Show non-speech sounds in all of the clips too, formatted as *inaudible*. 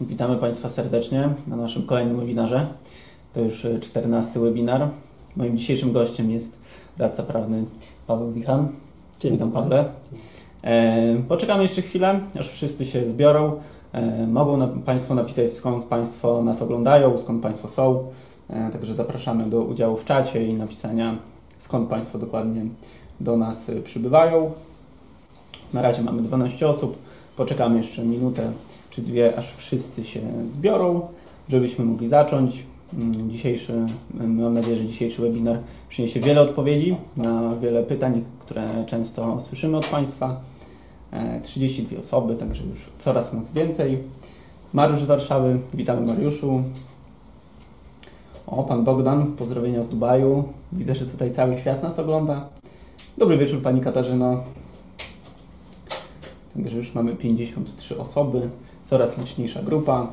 Witamy Państwa serdecznie na naszym kolejnym webinarze. To już 14 webinar. Moim dzisiejszym gościem jest radca prawny Paweł Wichan. Dzień Witam. Pawle. E, poczekamy jeszcze chwilę, aż wszyscy się zbiorą. E, mogą Państwo napisać skąd Państwo nas oglądają, skąd Państwo są. E, także zapraszamy do udziału w czacie i napisania skąd Państwo dokładnie do nas e, przybywają. Na razie mamy 12 osób. Poczekamy jeszcze minutę czy dwie, aż wszyscy się zbiorą, żebyśmy mogli zacząć. Mm, Dzisiejszy, mam nadzieję, że dzisiejszy webinar przyniesie wiele odpowiedzi na wiele pytań, które często słyszymy od Państwa. E, 32 osoby, także już coraz nas więcej. Mariusz z Warszawy, witamy Mariuszu. O, pan Bogdan, pozdrowienia z Dubaju. Widzę, że tutaj cały świat nas ogląda. Dobry wieczór, pani Katarzyno. Także już mamy 53 osoby, coraz liczniejsza grupa.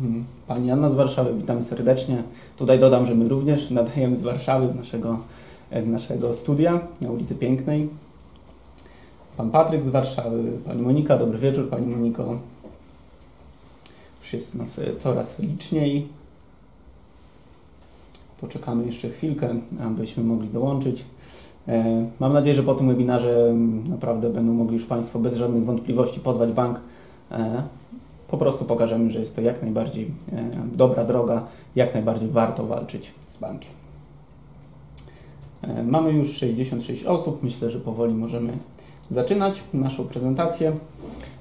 Mm, Pani Anna z Warszawy, witamy serdecznie. Tutaj dodam, że my również nadajemy z Warszawy, z naszego, z naszego studia na ulicy Pięknej. Pan Patryk z Warszawy, Pani Monika, dobry wieczór Pani Moniko. Już jest nas e, coraz liczniej. Poczekamy jeszcze chwilkę, abyśmy mogli dołączyć. E, Mam nadzieję, że po tym webinarze m, naprawdę będą mogli już Państwo bez żadnych wątpliwości pozwać bank. Po prostu pokażemy, że jest to jak najbardziej e, dobra droga, jak najbardziej warto walczyć z bankiem. E, Mamy już 66 osób, myślę, że powoli możemy zaczynać naszą prezentację.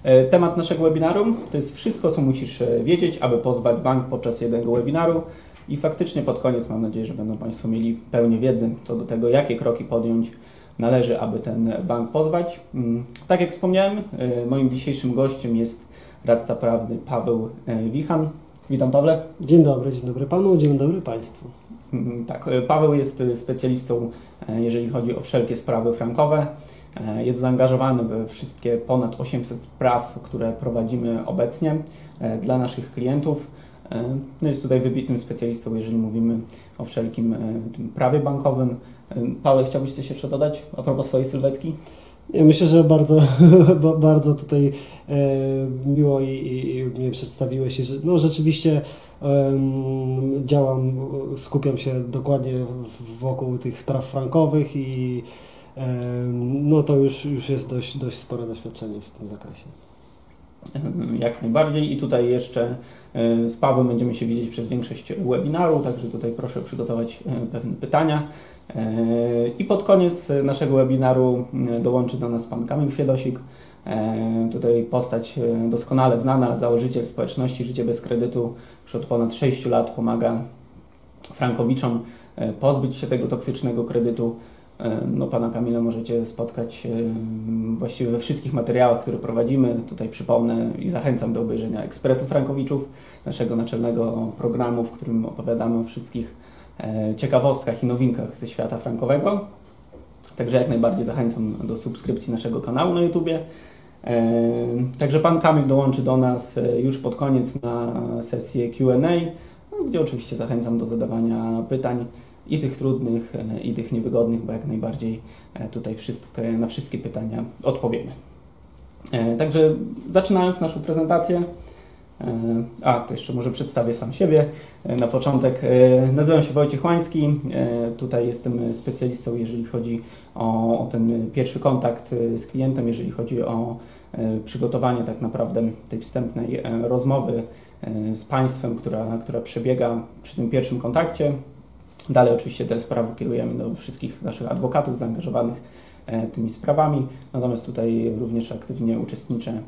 E, Temat naszego webinaru to jest wszystko, co musisz wiedzieć, aby pozwać bank podczas jednego webinaru. I faktycznie pod koniec mam nadzieję, że będą Państwo mieli pełnię wiedzy co do tego, jakie kroki podjąć należy, aby ten bank pozwać. Mm, Tak jak wspomniałem, moim dzisiejszym gościem jest radca prawny Paweł y, Wichan. Witam Pawle. Dzień dobry, dzień dobry panu, dzień dobry państwu. Mm, Tak, y, Paweł jest y, specjalistą, jeżeli chodzi o wszelkie sprawy frankowe. Jest zaangażowany we wszystkie ponad 800 spraw, które prowadzimy obecnie dla naszych klientów. No jest tutaj wybitnym specjalistą, jeżeli mówimy o wszelkim tym prawie bankowym. Paweł, chciałbyś coś jeszcze dodać a propos swojej sylwetki? Ja myślę, że bardzo, *laughs* ba- bardzo tutaj e, miło i, i, mnie przedstawiłeś, no rzeczywiście działam, skupiam się dokładnie wokół tych spraw frankowych i no to już, już jest dość, dość spore doświadczenie w tym zakresie. Jak najbardziej. I tutaj jeszcze e, z Pawłem będziemy się widzieć przez większość webinaru, także tutaj proszę przygotować e, pewne pytania. E, I pod koniec naszego webinaru e, dołączy do nas pan Kamil Kwiedosik. E, Tutaj postać doskonale znana, założyciel społeczności Życie bez kredytu. Już od ponad 6 lat pomaga frankowiczom pozbyć się tego toksycznego kredytu. No, pana Kamila możecie spotkać właściwie we wszystkich materiałach, które prowadzimy. Tutaj przypomnę i zachęcam do obejrzenia Ekspresu Frankowiczów, naszego naczelnego programu, w którym opowiadamy o wszystkich ciekawostkach i nowinkach ze świata frankowego. Także jak najbardziej zachęcam do subskrypcji naszego kanału na YouTubie. E, Także pan Kamil dołączy do nas e, już pod koniec na sesję Q&A, no, gdzie oczywiście zachęcam do zadawania pytań i tych trudnych, e, i tych niewygodnych, bo jak najbardziej e, tutaj na wszystkie pytania odpowiemy. E, Także zaczynając naszą prezentację, e, a to jeszcze może przedstawię sam siebie e, na początek. E, Nazywam się Wojciech Łański, e, tutaj jestem specjalistą, jeżeli chodzi o, o ten pierwszy kontakt e, z klientem, jeżeli chodzi o e, przygotowanie tak naprawdę tej wstępnej e, rozmowy e, z Państwem, która, która przebiega przy tym pierwszym kontakcie. Dalej oczywiście te sprawy kierujemy do wszystkich naszych adwokatów zaangażowanych e, tymi sprawami, natomiast tutaj również aktywnie uczestniczę e,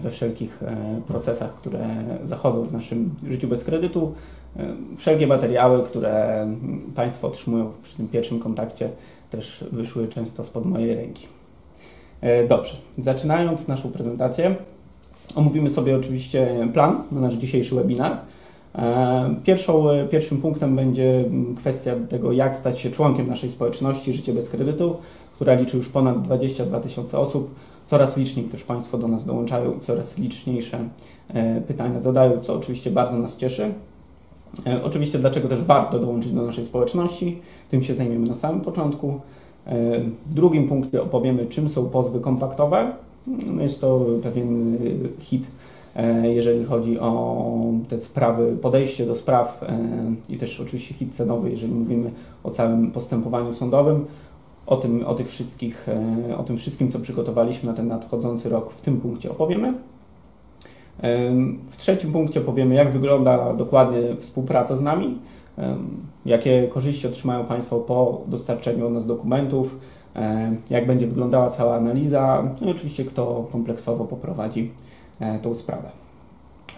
we wszelkich e, procesach, które zachodzą w naszym życiu bez kredytu. E, Wszelkie materiały, które Państwo otrzymują przy tym pierwszym kontakcie, też wyszły często spod mojej ręki. E, Dobrze, zaczynając naszą prezentację, omówimy sobie oczywiście plan na nasz dzisiejszy webinar. E, Pierwszą, e, pierwszym punktem będzie kwestia tego, jak stać się członkiem naszej społeczności Życie bez kredytu, która liczy już ponad 22 tysiące osób. Coraz liczniej też Państwo do nas dołączają, coraz liczniejsze e, pytania zadają, co oczywiście bardzo nas cieszy. E, Oczywiście, dlaczego też warto dołączyć do naszej społeczności, tym się zajmiemy na samym początku. E, W drugim punkcie opowiemy, czym są pozwy kompaktowe. No Jest to pewien hit jeżeli chodzi o te sprawy, podejście do spraw i też oczywiście hit cenowy, jeżeli mówimy o całym postępowaniu sądowym. O tym, o tych wszystkich, e, o tym wszystkim, co przygotowaliśmy na ten nadchodzący rok, w tym punkcie opowiemy. W trzecim punkcie powiemy, jak wygląda dokładnie współpraca z nami, jakie korzyści otrzymają Państwo po dostarczeniu od nas dokumentów, jak będzie wyglądała cała analiza, no i oczywiście kto kompleksowo poprowadzi e, tą sprawę.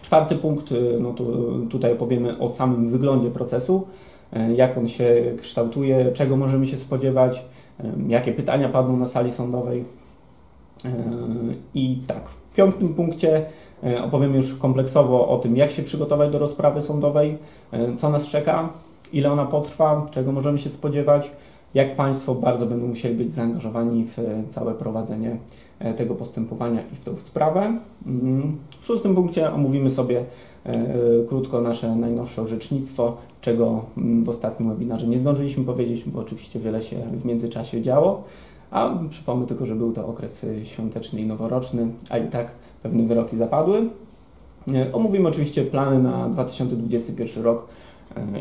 Czwarty punkt, y, no tu, tutaj opowiemy o samym wyglądzie procesu, e, jak on się kształtuje, czego możemy się spodziewać, jakie pytania padną na sali sądowej. I tak, w piątym punkcie opowiem już kompleksowo o tym, jak się przygotować do rozprawy sądowej, co nas czeka, ile ona potrwa, czego możemy się spodziewać, jak Państwo bardzo będą musieli być zaangażowani w całe prowadzenie e, tego postępowania i w tą sprawę. Mm, w szóstym punkcie omówimy sobie krótko nasze najnowsze orzecznictwo, czego mm, w ostatnim webinarze nie zdążyliśmy powiedzieć, bo oczywiście wiele się w międzyczasie działo. A przypomnę tylko, że był to okres świąteczny i noworoczny, a i tak pewne wyroki zapadły. E, omówimy oczywiście plany na 2021 rok,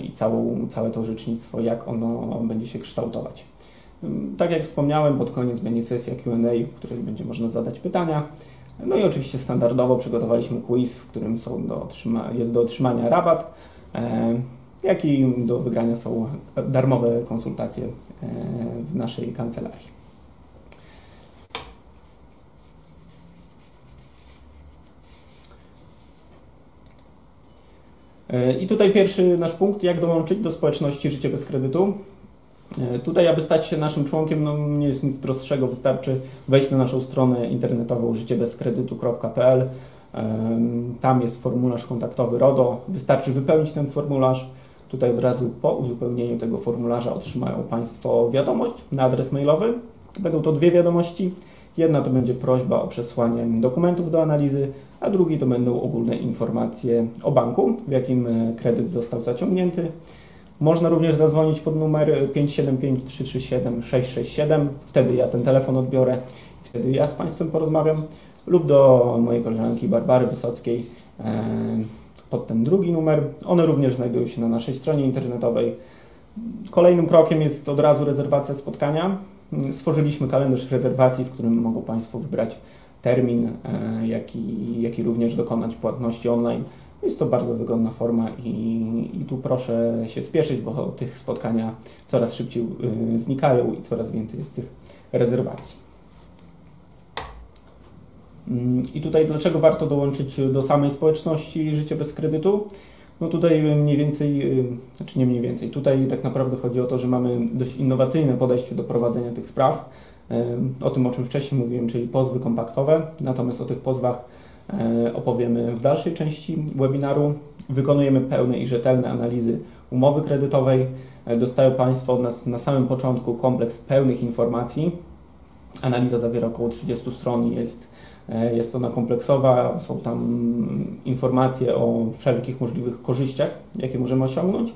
i całą, całe to orzecznictwo, jak ono będzie się kształtować. Tak jak wspomniałem, pod koniec będzie sesja QA, w której będzie można zadać pytania. No i oczywiście standardowo przygotowaliśmy quiz, w którym są do jest do otrzymania rabat, e, jak i do wygrania są darmowe konsultacje e, w naszej kancelarii. E, I tutaj pierwszy nasz punkt, jak dołączyć do społeczności Życie bez kredytu. E, tutaj, aby stać się naszym członkiem, no nie jest nic prostszego, wystarczy wejść na naszą stronę internetową życiebezkredytu.pl. Tam jest formularz kontaktowy RODO. Wystarczy wypełnić ten formularz. Tutaj od razu po uzupełnieniu tego formularza otrzymają Państwo wiadomość na adres mailowy. Będą to dwie wiadomości. Jedna to będzie prośba o przesłanie dokumentów do analizy, a drugi to będą ogólne informacje o banku, w jakim e, kredyt został zaciągnięty. Można również zadzwonić pod numer 575 337 667. Wtedy ja ten telefon odbiorę, wtedy ja z Państwem porozmawiam. Lub do mojej koleżanki Barbary Wysockiej e, pod ten drugi numer. One również znajdują się na naszej stronie internetowej. Kolejnym krokiem jest od razu rezerwacja spotkania. Stworzyliśmy kalendarz rezerwacji, w którym mogą Państwo wybrać termin, e, jak i, jak i również dokonać płatności online. Jest to bardzo wygodna forma i, i tu proszę się spieszyć, bo tych spotkania coraz szybciej y, znikają i coraz więcej jest tych rezerwacji. Mm, I tutaj dlaczego warto dołączyć do samej społeczności Życie bez kredytu? No tutaj mniej więcej, y, znaczy nie mniej więcej, tutaj tak naprawdę chodzi o to, że mamy dość innowacyjne podejście do prowadzenia tych spraw. O tym, o czym wcześniej mówiłem, czyli pozwy kompaktowe. Natomiast o tych pozwach opowiemy w dalszej części webinaru. Wykonujemy pełne i rzetelne analizy umowy kredytowej. E, dostają Państwo od nas na samym początku kompleks pełnych informacji. Analiza zawiera około 30 stron i jest E, jest ona kompleksowa, są tam informacje o wszelkich możliwych korzyściach, jakie możemy osiągnąć,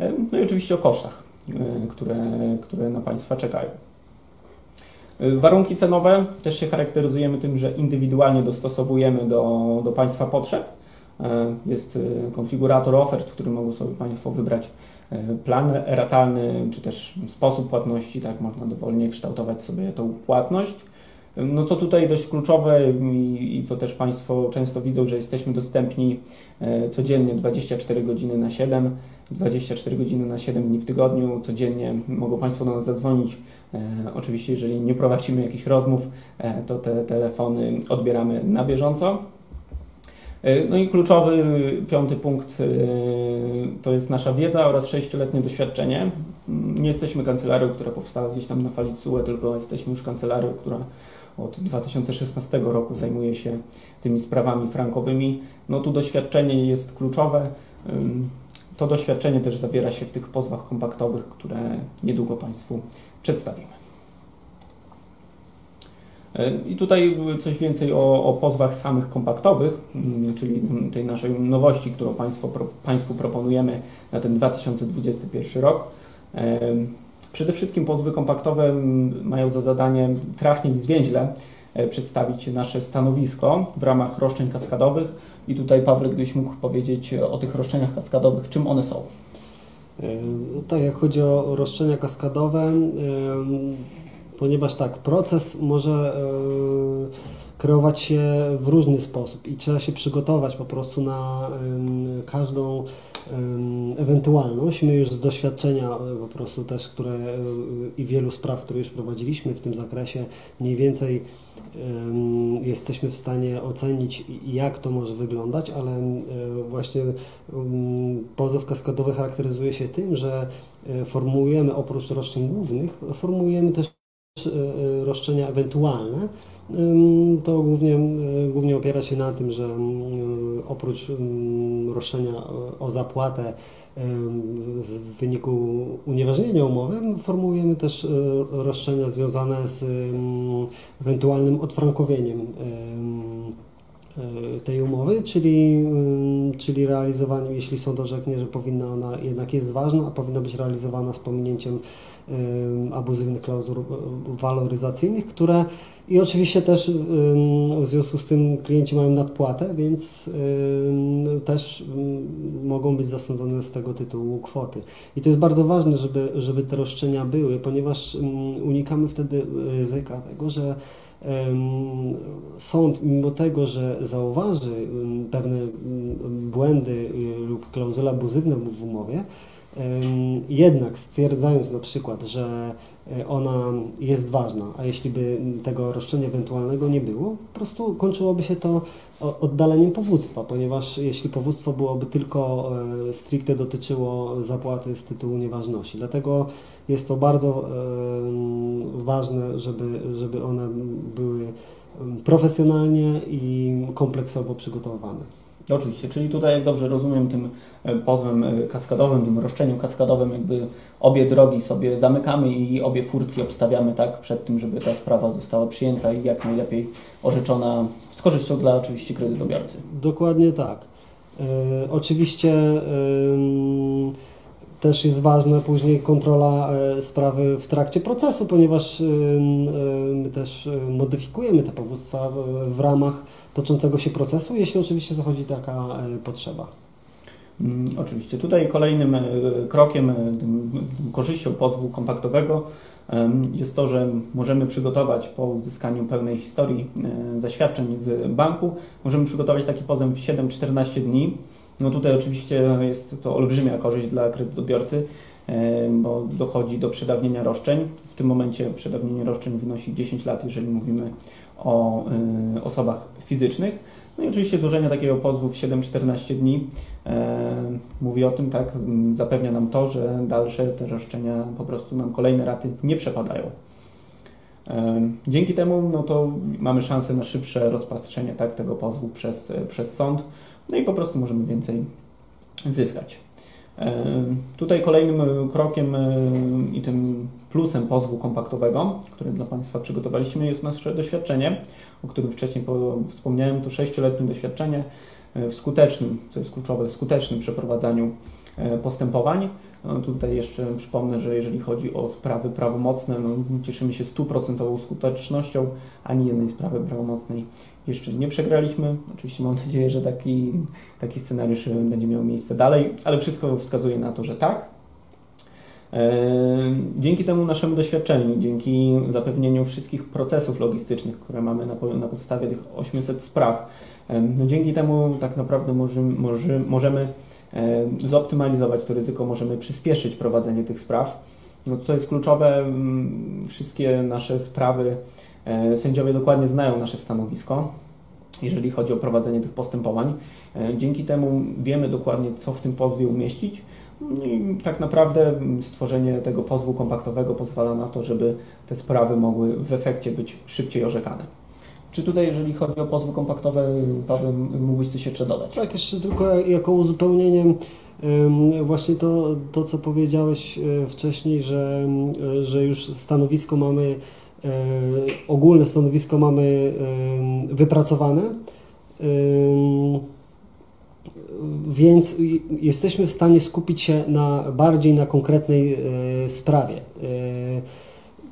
e, no i oczywiście o kosztach, e, które, które na Państwa czekają. Warunki cenowe też się charakteryzujemy tym, że indywidualnie dostosowujemy do, do Państwa potrzeb. Jest konfigurator ofert, w którym mogą sobie Państwo wybrać plan ratalny, czy też sposób płatności, tak można dowolnie kształtować sobie tą płatność. No co tutaj dość kluczowe i, i, co też Państwo często widzą, że jesteśmy dostępni codziennie 24 godziny na 7, 24 godziny na 7 dni w tygodniu, codziennie mogą Państwo do nas zadzwonić. E, oczywiście, jeżeli nie prowadzimy jakichś rozmów, e, to te telefony odbieramy na bieżąco. No i kluczowy piąty punkt to jest nasza wiedza oraz sześcioletnie doświadczenie. Nie jesteśmy kancelarią, która powstała gdzieś tam na fali CUE, tylko jesteśmy już kancelarią, która od 2016 roku zajmuje się tymi sprawami frankowymi. No tu doświadczenie jest kluczowe. To doświadczenie też zawiera się w tych pozwach kompaktowych, które niedługo Państwu przedstawimy. I tutaj coś więcej o, o, pozwach samych kompaktowych, czyli tej naszej nowości, którą Państwu proponujemy na ten 2021 rok. Przede wszystkim pozwy kompaktowe mają za zadanie trafnie i zwięźle e, przedstawić nasze stanowisko w ramach roszczeń kaskadowych. I tutaj Paweł, gdybyś mógł powiedzieć o tych roszczeniach kaskadowych, czym one są? No tak, jak chodzi o roszczenia kaskadowe, ponieważ tak, proces może kreować się w różny sposób i trzeba się przygotować po prostu na każdą ewentualność. My już z doświadczenia e, po prostu też, które e, i wielu spraw, które już prowadziliśmy w tym zakresie, mniej więcej jesteśmy w stanie ocenić, jak to może wyglądać, ale e, właśnie pozew kaskadowy charakteryzuje się tym, że formułujemy oprócz roszczeń głównych, formułujemy też roszczenia ewentualne, to głównie, głównie opiera się na tym, że oprócz roszczenia o zapłatę w wyniku unieważnienia umowy, formułujemy też e, roszczenia związane z ewentualnym odfrankowieniem e, tej umowy, czyli, czyli realizowaniem, jeśli sąd orzeknie, że powinna ona jednak jest ważna, a powinna być realizowana z pominięciem abuzywnych klauzul waloryzacyjnych, które i oczywiście też w związku z tym klienci mają nadpłatę, więc też mogą być zasądzone z tego tytułu kwoty. I to jest bardzo ważne, żeby, żeby te roszczenia były, ponieważ unikamy wtedy ryzyka tego, że sąd, mimo tego, że zauważy pewne błędy y, lub klauzule abuzywne w umowie, jednak stwierdzając na przykład, że e, ona jest ważna, a jeśli by tego roszczenia ewentualnego nie było, po prostu kończyłoby się to oddaleniem powództwa, ponieważ jeśli powództwo byłoby tylko e, stricte dotyczyło zapłaty z tytułu nieważności. Dlatego jest to bardzo ważne, żeby, żeby one były profesjonalnie i kompleksowo przygotowane. Oczywiście, czyli tutaj, jak dobrze rozumiem, tym e, pozwem e, kaskadowym, tym roszczeniem kaskadowym, jakby obie drogi sobie zamykamy i obie furtki obstawiamy tak przed tym, żeby ta sprawa została przyjęta i jak najlepiej orzeczona z korzyścią dla oczywiście kredytobiorcy. Dokładnie tak. E, oczywiście też jest ważna później kontrola sprawy w trakcie procesu, ponieważ my też modyfikujemy te powództwa w ramach toczącego się procesu, jeśli oczywiście zachodzi taka e, potrzeba. Mm, oczywiście. Tutaj kolejnym e, krokiem, korzyścią pozwu kompaktowego jest to, że możemy przygotować po uzyskaniu pełnej historii zaświadczeń z banku, możemy przygotować taki pozew w 7-14 dni. No tutaj oczywiście jest to olbrzymia korzyść dla kredytobiorcy, bo dochodzi do przedawnienia roszczeń. W tym momencie przedawnienie roszczeń wynosi 10 lat, jeżeli mówimy o y, osobach fizycznych. No i oczywiście złożenie takiego pozwu w 7-14 dni e, mówi o tym, tak, zapewnia nam to, że dalsze te roszczenia po prostu nam kolejne raty nie przepadają. E, dzięki temu no to mamy szansę na szybsze rozpatrzenie tak, tego pozwu przez, przez sąd, no i po prostu możemy więcej zyskać. E, tutaj kolejnym krokiem i tym plusem pozwu kompaktowego, który dla Państwa przygotowaliśmy, jest nasze doświadczenie, o którym wcześniej wspomniałem. To sześcioletnie doświadczenie w skutecznym, co jest kluczowe, w skutecznym przeprowadzaniu e, postępowań. No, tutaj jeszcze przypomnę, że jeżeli chodzi o sprawy prawomocne, no, cieszymy się stuprocentową skutecznością. Ani jednej sprawy prawomocnej jeszcze nie przegraliśmy. Oczywiście mam nadzieję, że taki, taki scenariusz będzie miał miejsce dalej, ale wszystko wskazuje na to, że tak. E, dzięki temu naszemu doświadczeniu, dzięki zapewnieniu wszystkich procesów logistycznych, które mamy na, na podstawie tych 800 spraw, e, no dzięki temu tak naprawdę możemy, możemy e, zoptymalizować to ryzyko, możemy przyspieszyć prowadzenie tych spraw. No, co jest kluczowe, wszystkie nasze sprawy, sędziowie dokładnie znają nasze stanowisko, jeżeli chodzi o prowadzenie tych postępowań. Dzięki temu wiemy dokładnie, co w tym pozwie umieścić no I tak naprawdę stworzenie tego pozwu kompaktowego pozwala na to, żeby te sprawy mogły w efekcie być szybciej orzekane. Czy tutaj, jeżeli chodzi o pozwy kompaktowe, Paweł, mógłbyś coś jeszcze dodać? Tak, jeszcze tylko jako uzupełnienie właśnie to, to co powiedziałeś e, wcześniej, że, że już stanowisko mamy, e, ogólne stanowisko mamy wypracowane więc jesteśmy w stanie skupić się na, bardziej na konkretnej e, sprawie. E,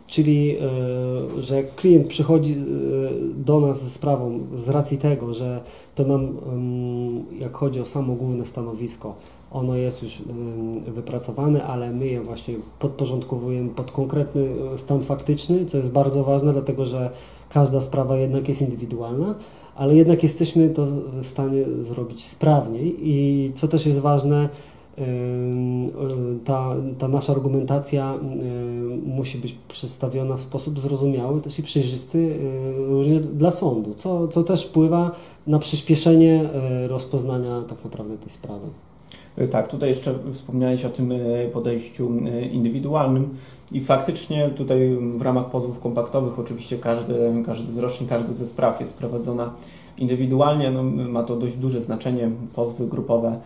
Czyli, e, że klient przychodzi e, do nas ze sprawą z racji tego, że to nam, jak chodzi o samo główne stanowisko, ono jest już em, wypracowane, ale my je właśnie podporządkowujemy pod konkretny e, stan faktyczny, co jest bardzo ważne, dlatego że każda sprawa jednak jest indywidualna, ale jednak jesteśmy to w stanie zrobić sprawniej i co też jest ważne, y, ta, ta nasza argumentacja musi być przedstawiona w sposób zrozumiały też i przejrzysty y, również dla sądu, co, co też wpływa na przyspieszenie rozpoznania tak naprawdę tej sprawy. E, Tak, tutaj jeszcze wspomniałeś o tym e, podejściu e, indywidualnym i faktycznie tutaj w ramach pozwów kompaktowych oczywiście każdy, każdy z roszczeń, każdy ze spraw jest prowadzona indywidualnie. No, ma to dość duże znaczenie. Pozwy grupowe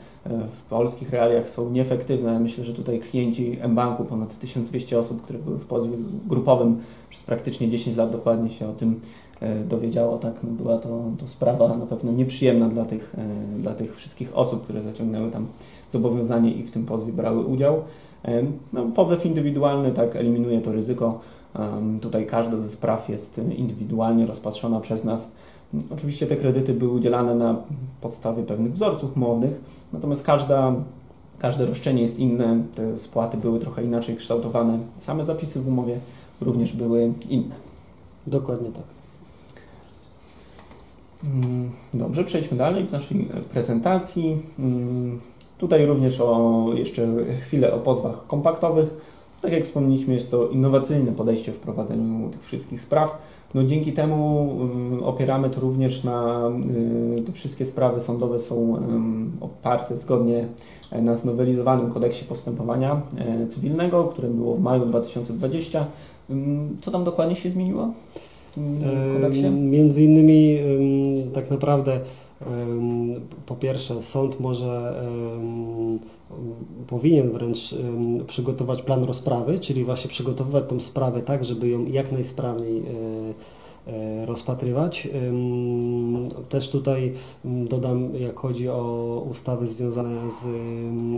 w polskich realiach są nieefektywne. Myślę, że tutaj klienci mBanku, ponad 1200 osób, które były w pozwie grupowym przez praktycznie 10 lat dokładnie się o tym dowiedziało. Tak? No, była to, to sprawa na pewno nieprzyjemna dla tych, dla tych wszystkich osób, które zaciągnęły tam zobowiązanie i w tym pozwie brały udział. No, pozew indywidualny tak eliminuje to ryzyko. Tutaj każda ze spraw jest indywidualnie rozpatrzona przez nas. Oczywiście te kredyty były udzielane na podstawie pewnych wzorców umownych, natomiast każda, każde roszczenie jest inne, te spłaty były trochę inaczej kształtowane. Same zapisy w umowie również były inne. Dokładnie tak. Mm, Dobrze, przejdźmy dalej w naszej prezentacji. Mm, Tutaj również o, jeszcze chwilę o pozwach kompaktowych. Tak jak wspomnieliśmy, jest to innowacyjne podejście w prowadzeniu tych wszystkich spraw. No, dzięki temu mm, opieramy to również na, y, te wszystkie sprawy sądowe są ym, oparte zgodnie e, na znowelizowanym kodeksie postępowania e, cywilnego, które było w maju 2020. Ym, Co tam dokładnie się zmieniło w tym kodeksie? Ym, Między innymi ym, tak naprawdę po pierwsze sąd może powinien wręcz przygotować plan rozprawy, czyli właśnie przygotowywać tą sprawę tak, żeby ją jak najsprawniej e, e, rozpatrywać. Też tutaj dodam, jak chodzi o ustawy związane z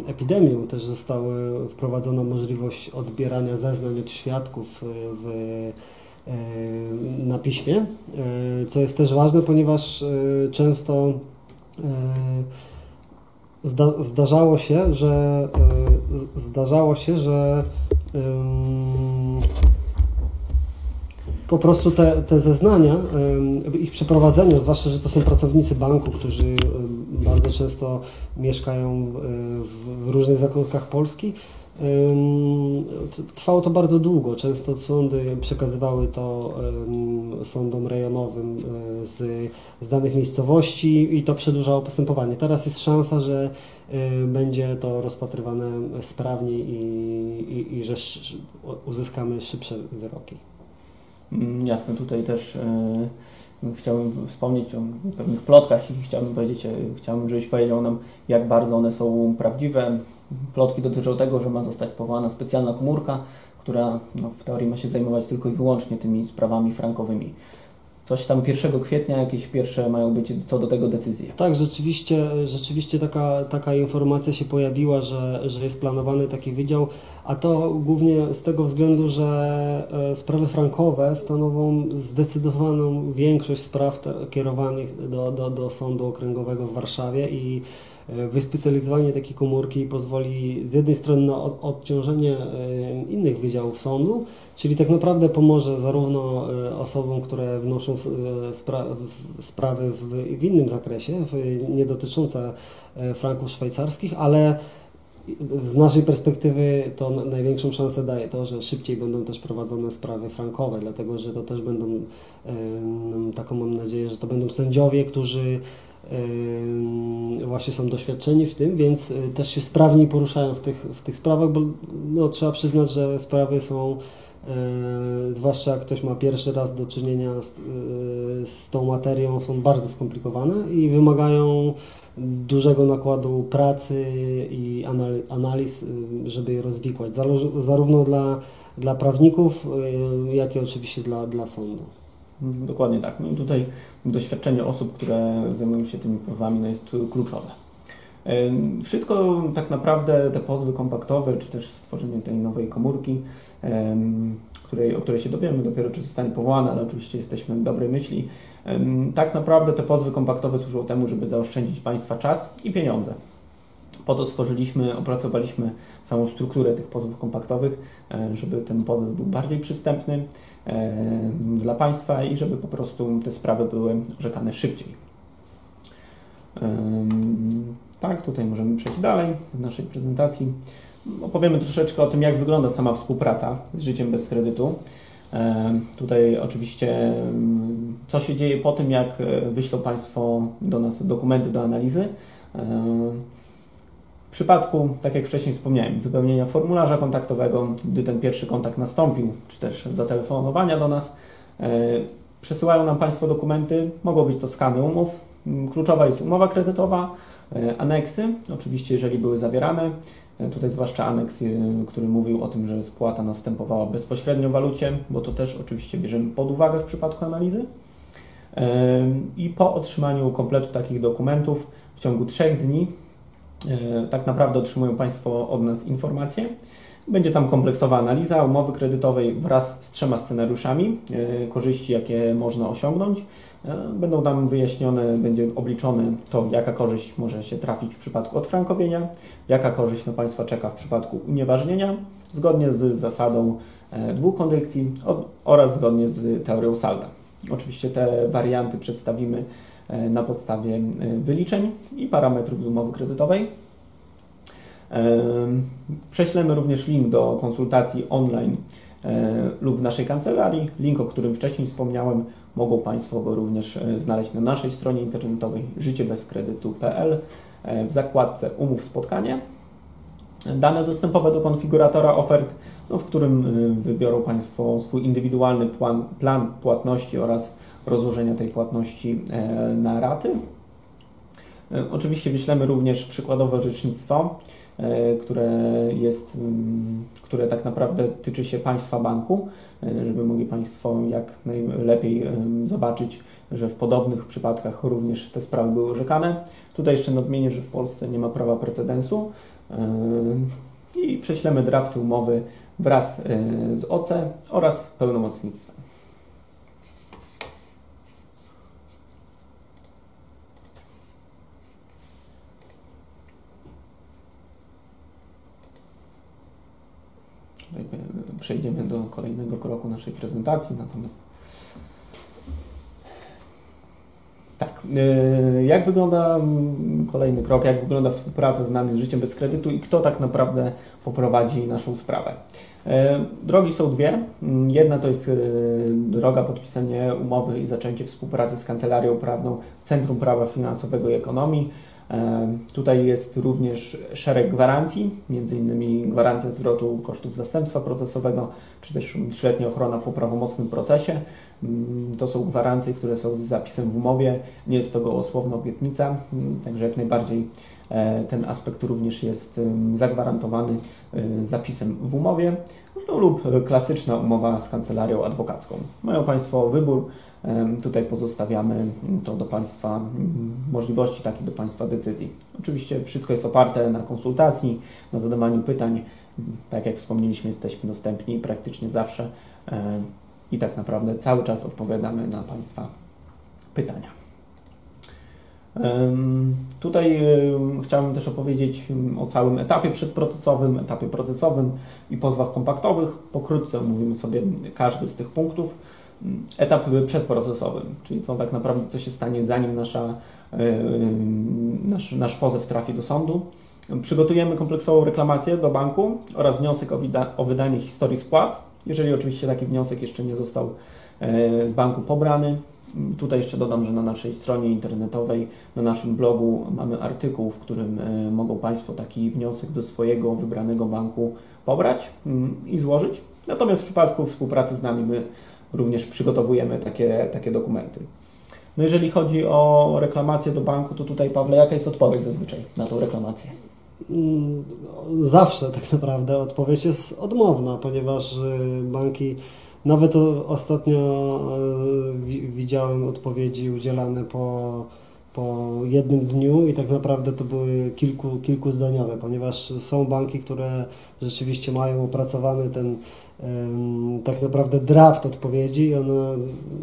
epidemią, też została wprowadzona możliwość odbierania zeznań od świadków e, w na piśmie, e, co jest też ważne, ponieważ e, często e, zda, zdarzało się, że zdarzało się, że po prostu te, te zeznania, ich przeprowadzenie, zwłaszcza, że to są pracownicy banku, którzy bardzo często mieszkają w, różnych zakątkach Polski, Trwało to bardzo długo. Często sądy przekazywały to sądom rejonowym y, z, z danych miejscowości i to przedłużało postępowanie. Teraz jest szansa, że y, będzie to rozpatrywane sprawniej i, i, i że uzyskamy szybsze wyroki. Mm, Jasne, tutaj też e, chciałbym wspomnieć o pewnych plotkach i chciałbym powiedzieć, e, chciałbym, żebyś powiedział nam, jak bardzo one są prawdziwe. Plotki dotyczą tego, że ma zostać powołana specjalna komórka, która no, w teorii ma się zajmować tylko i wyłącznie tymi sprawami frankowymi. Coś tam 1 kwietnia, jakieś pierwsze mają być co do tego decyzje. Tak, rzeczywiście, rzeczywiście taka, taka informacja się pojawiła, że, że jest planowany taki wydział, a to głównie z tego względu, że e, sprawy frankowe stanowią zdecydowaną większość spraw kierowanych do, do, do Sądu Okręgowego w Warszawie i wyspecjalizowanie takiej komórki pozwoli z jednej strony na od- odciążenie e, innych wydziałów sądu, czyli tak naprawdę pomoże zarówno e, osobom, które wnoszą e, spra sprawy w, w innym zakresie, w, nie dotyczące e, franków szwajcarskich, ale z naszej perspektywy to na- największą szansę daje to, że szybciej będą też prowadzone sprawy frankowe, dlatego że to też będą, taką mam nadzieję, że to będą sędziowie, którzy właśnie są doświadczeni w tym, więc y, też się sprawniej poruszają w tych, w tych sprawach, bo no, trzeba przyznać, że sprawy są e, zwłaszcza jak ktoś ma pierwszy raz do czynienia z, e, z tą materią, są bardzo skomplikowane i wymagają dużego nakładu pracy i anal- analiz, y, żeby je rozwikłać, zarówno dla, dla prawników, y, jak i oczywiście dla, dla sądu. Dokładnie tak. No i tutaj doświadczenie osób, które zajmują się tymi pozwami, no jest kluczowe. Wszystko tak naprawdę, te pozwy kompaktowe, czy też stworzenie tej nowej komórki, której, o której się dowiemy dopiero, czy zostanie powołana, ale oczywiście jesteśmy dobrej myśli. Tak naprawdę te pozwy kompaktowe służą temu, żeby zaoszczędzić Państwa czas i pieniądze. Po to stworzyliśmy, opracowaliśmy całą strukturę tych pozwów kompaktowych, e, żeby ten pozew był bardziej przystępny e, dla Państwa i żeby po prostu te sprawy były orzekane szybciej. Tak, tutaj możemy przejść dalej w naszej prezentacji. Opowiemy troszeczkę o tym, jak wygląda sama współpraca z życiem bez kredytu. Tutaj oczywiście co się dzieje po tym, jak e, wyślą Państwo do nas dokumenty do analizy. W przypadku, tak jak wcześniej wspomniałem, wypełnienia formularza kontaktowego, gdy ten pierwszy kontakt nastąpił, czy też zatelefonowania do nas, e, przesyłają nam Państwo dokumenty, mogą być to skany umów. Kluczowa jest umowa kredytowa, e, aneksy, oczywiście jeżeli były zawierane, Tutaj zwłaszcza aneks, który mówił o tym, że spłata następowała bezpośrednio w walucie, bo to też oczywiście bierzemy pod uwagę w przypadku analizy. I po otrzymaniu kompletu takich dokumentów w ciągu trzech dni e, tak naprawdę otrzymują Państwo od nas informacje. Będzie tam kompleksowa analiza umowy kredytowej wraz z trzema scenariuszami e, korzyści, jakie można osiągnąć E, będą tam wyjaśnione, będzie obliczone to, jaka korzyść może się trafić w przypadku odfrankowienia, jaka korzyść na Państwa czeka w przypadku unieważnienia, zgodnie z zasadą e, dwóch kondycji oraz zgodnie z teorią salda. Oczywiście te warianty przedstawimy e, na podstawie wyliczeń i parametrów z umowy kredytowej. Prześlemy również link do konsultacji online lub w naszej kancelarii. Link, o którym wcześniej wspomniałem, Mogą Państwo go również e, znaleźć na naszej stronie internetowej życiebezkredytu.pl e, w zakładce Umów spotkanie. Dane dostępowe do konfiguratora ofert, no, w którym e, wybiorą Państwo swój indywidualny plan, plan płatności oraz rozłożenia tej płatności na raty. Oczywiście wyślemy również przykładowe orzecznictwo, które jest, które tak naprawdę tyczy się Państwa banku. E, żeby mogli Państwo jak najlepiej zobaczyć, że w podobnych przypadkach również te sprawy były orzekane. Tutaj jeszcze nadmienię, że w Polsce nie ma prawa precedensu i prześlemy drafty umowy wraz e, z OC oraz pełnomocnictwem. Przejdziemy do kolejnego kroku naszej prezentacji. Natomiast tak, e, jak wygląda mm, kolejny krok, jak wygląda współpraca z nami z życiem bez kredytu i kto tak naprawdę poprowadzi naszą sprawę? E, drogi są dwie. Mm, jedna to jest e, droga podpisania umowy i zaczęcie współpracy z Kancelarią Prawną Centrum Prawa Finansowego i Ekonomii Tutaj jest również szereg gwarancji, innymi gwarancja zwrotu kosztów zastępstwa procesowego, czy też trzyletnia ochrona po prawomocnym procesie. Mm, to są gwarancje, które są z zapisem w umowie, nie jest to gołosłowna obietnica, mm, także jak najbardziej e, ten aspekt również jest zagwarantowany e, zapisem w umowie no, lub klasyczna umowa z kancelarią adwokacką. Mają Państwo wybór Tutaj pozostawiamy to do Państwa możliwości, tak i do Państwa decyzji. Oczywiście wszystko jest oparte na konsultacji, na zadawaniu pytań. Tak jak wspomnieliśmy, jesteśmy dostępni praktycznie zawsze i tak naprawdę cały czas odpowiadamy na Państwa pytania. Tutaj chciałbym też opowiedzieć o całym etapie przedprocesowym, etapie procesowym i pozwach kompaktowych. Pokrótce omówimy sobie każdy z tych punktów etap przedprocesowy, czyli to tak naprawdę co się stanie zanim nasza, e, nasz, nasz pozew trafi do sądu. Przygotujemy kompleksową reklamację do banku oraz wniosek o, o wydanie historii spłat, jeżeli oczywiście taki wniosek jeszcze nie został e, z banku pobrany. Tutaj jeszcze dodam, że na naszej stronie internetowej, na naszym blogu mamy artykuł, w którym e, mogą Państwo taki wniosek do swojego wybranego banku pobrać i złożyć. Natomiast w przypadku współpracy z nami my również przygotowujemy takie, takie dokumenty. No jeżeli chodzi o reklamację do banku, to tutaj Pawle, jaka jest odpowiedź zazwyczaj na tą reklamację? Mm, zawsze tak naprawdę odpowiedź jest odmowna, ponieważ y, banki, nawet ostatnio y, widziałem odpowiedzi udzielane po, po jednym dniu i tak naprawdę to były kilku, kilkuzdaniowe, ponieważ są banki, które rzeczywiście mają opracowany ten tak naprawdę draft odpowiedzi ona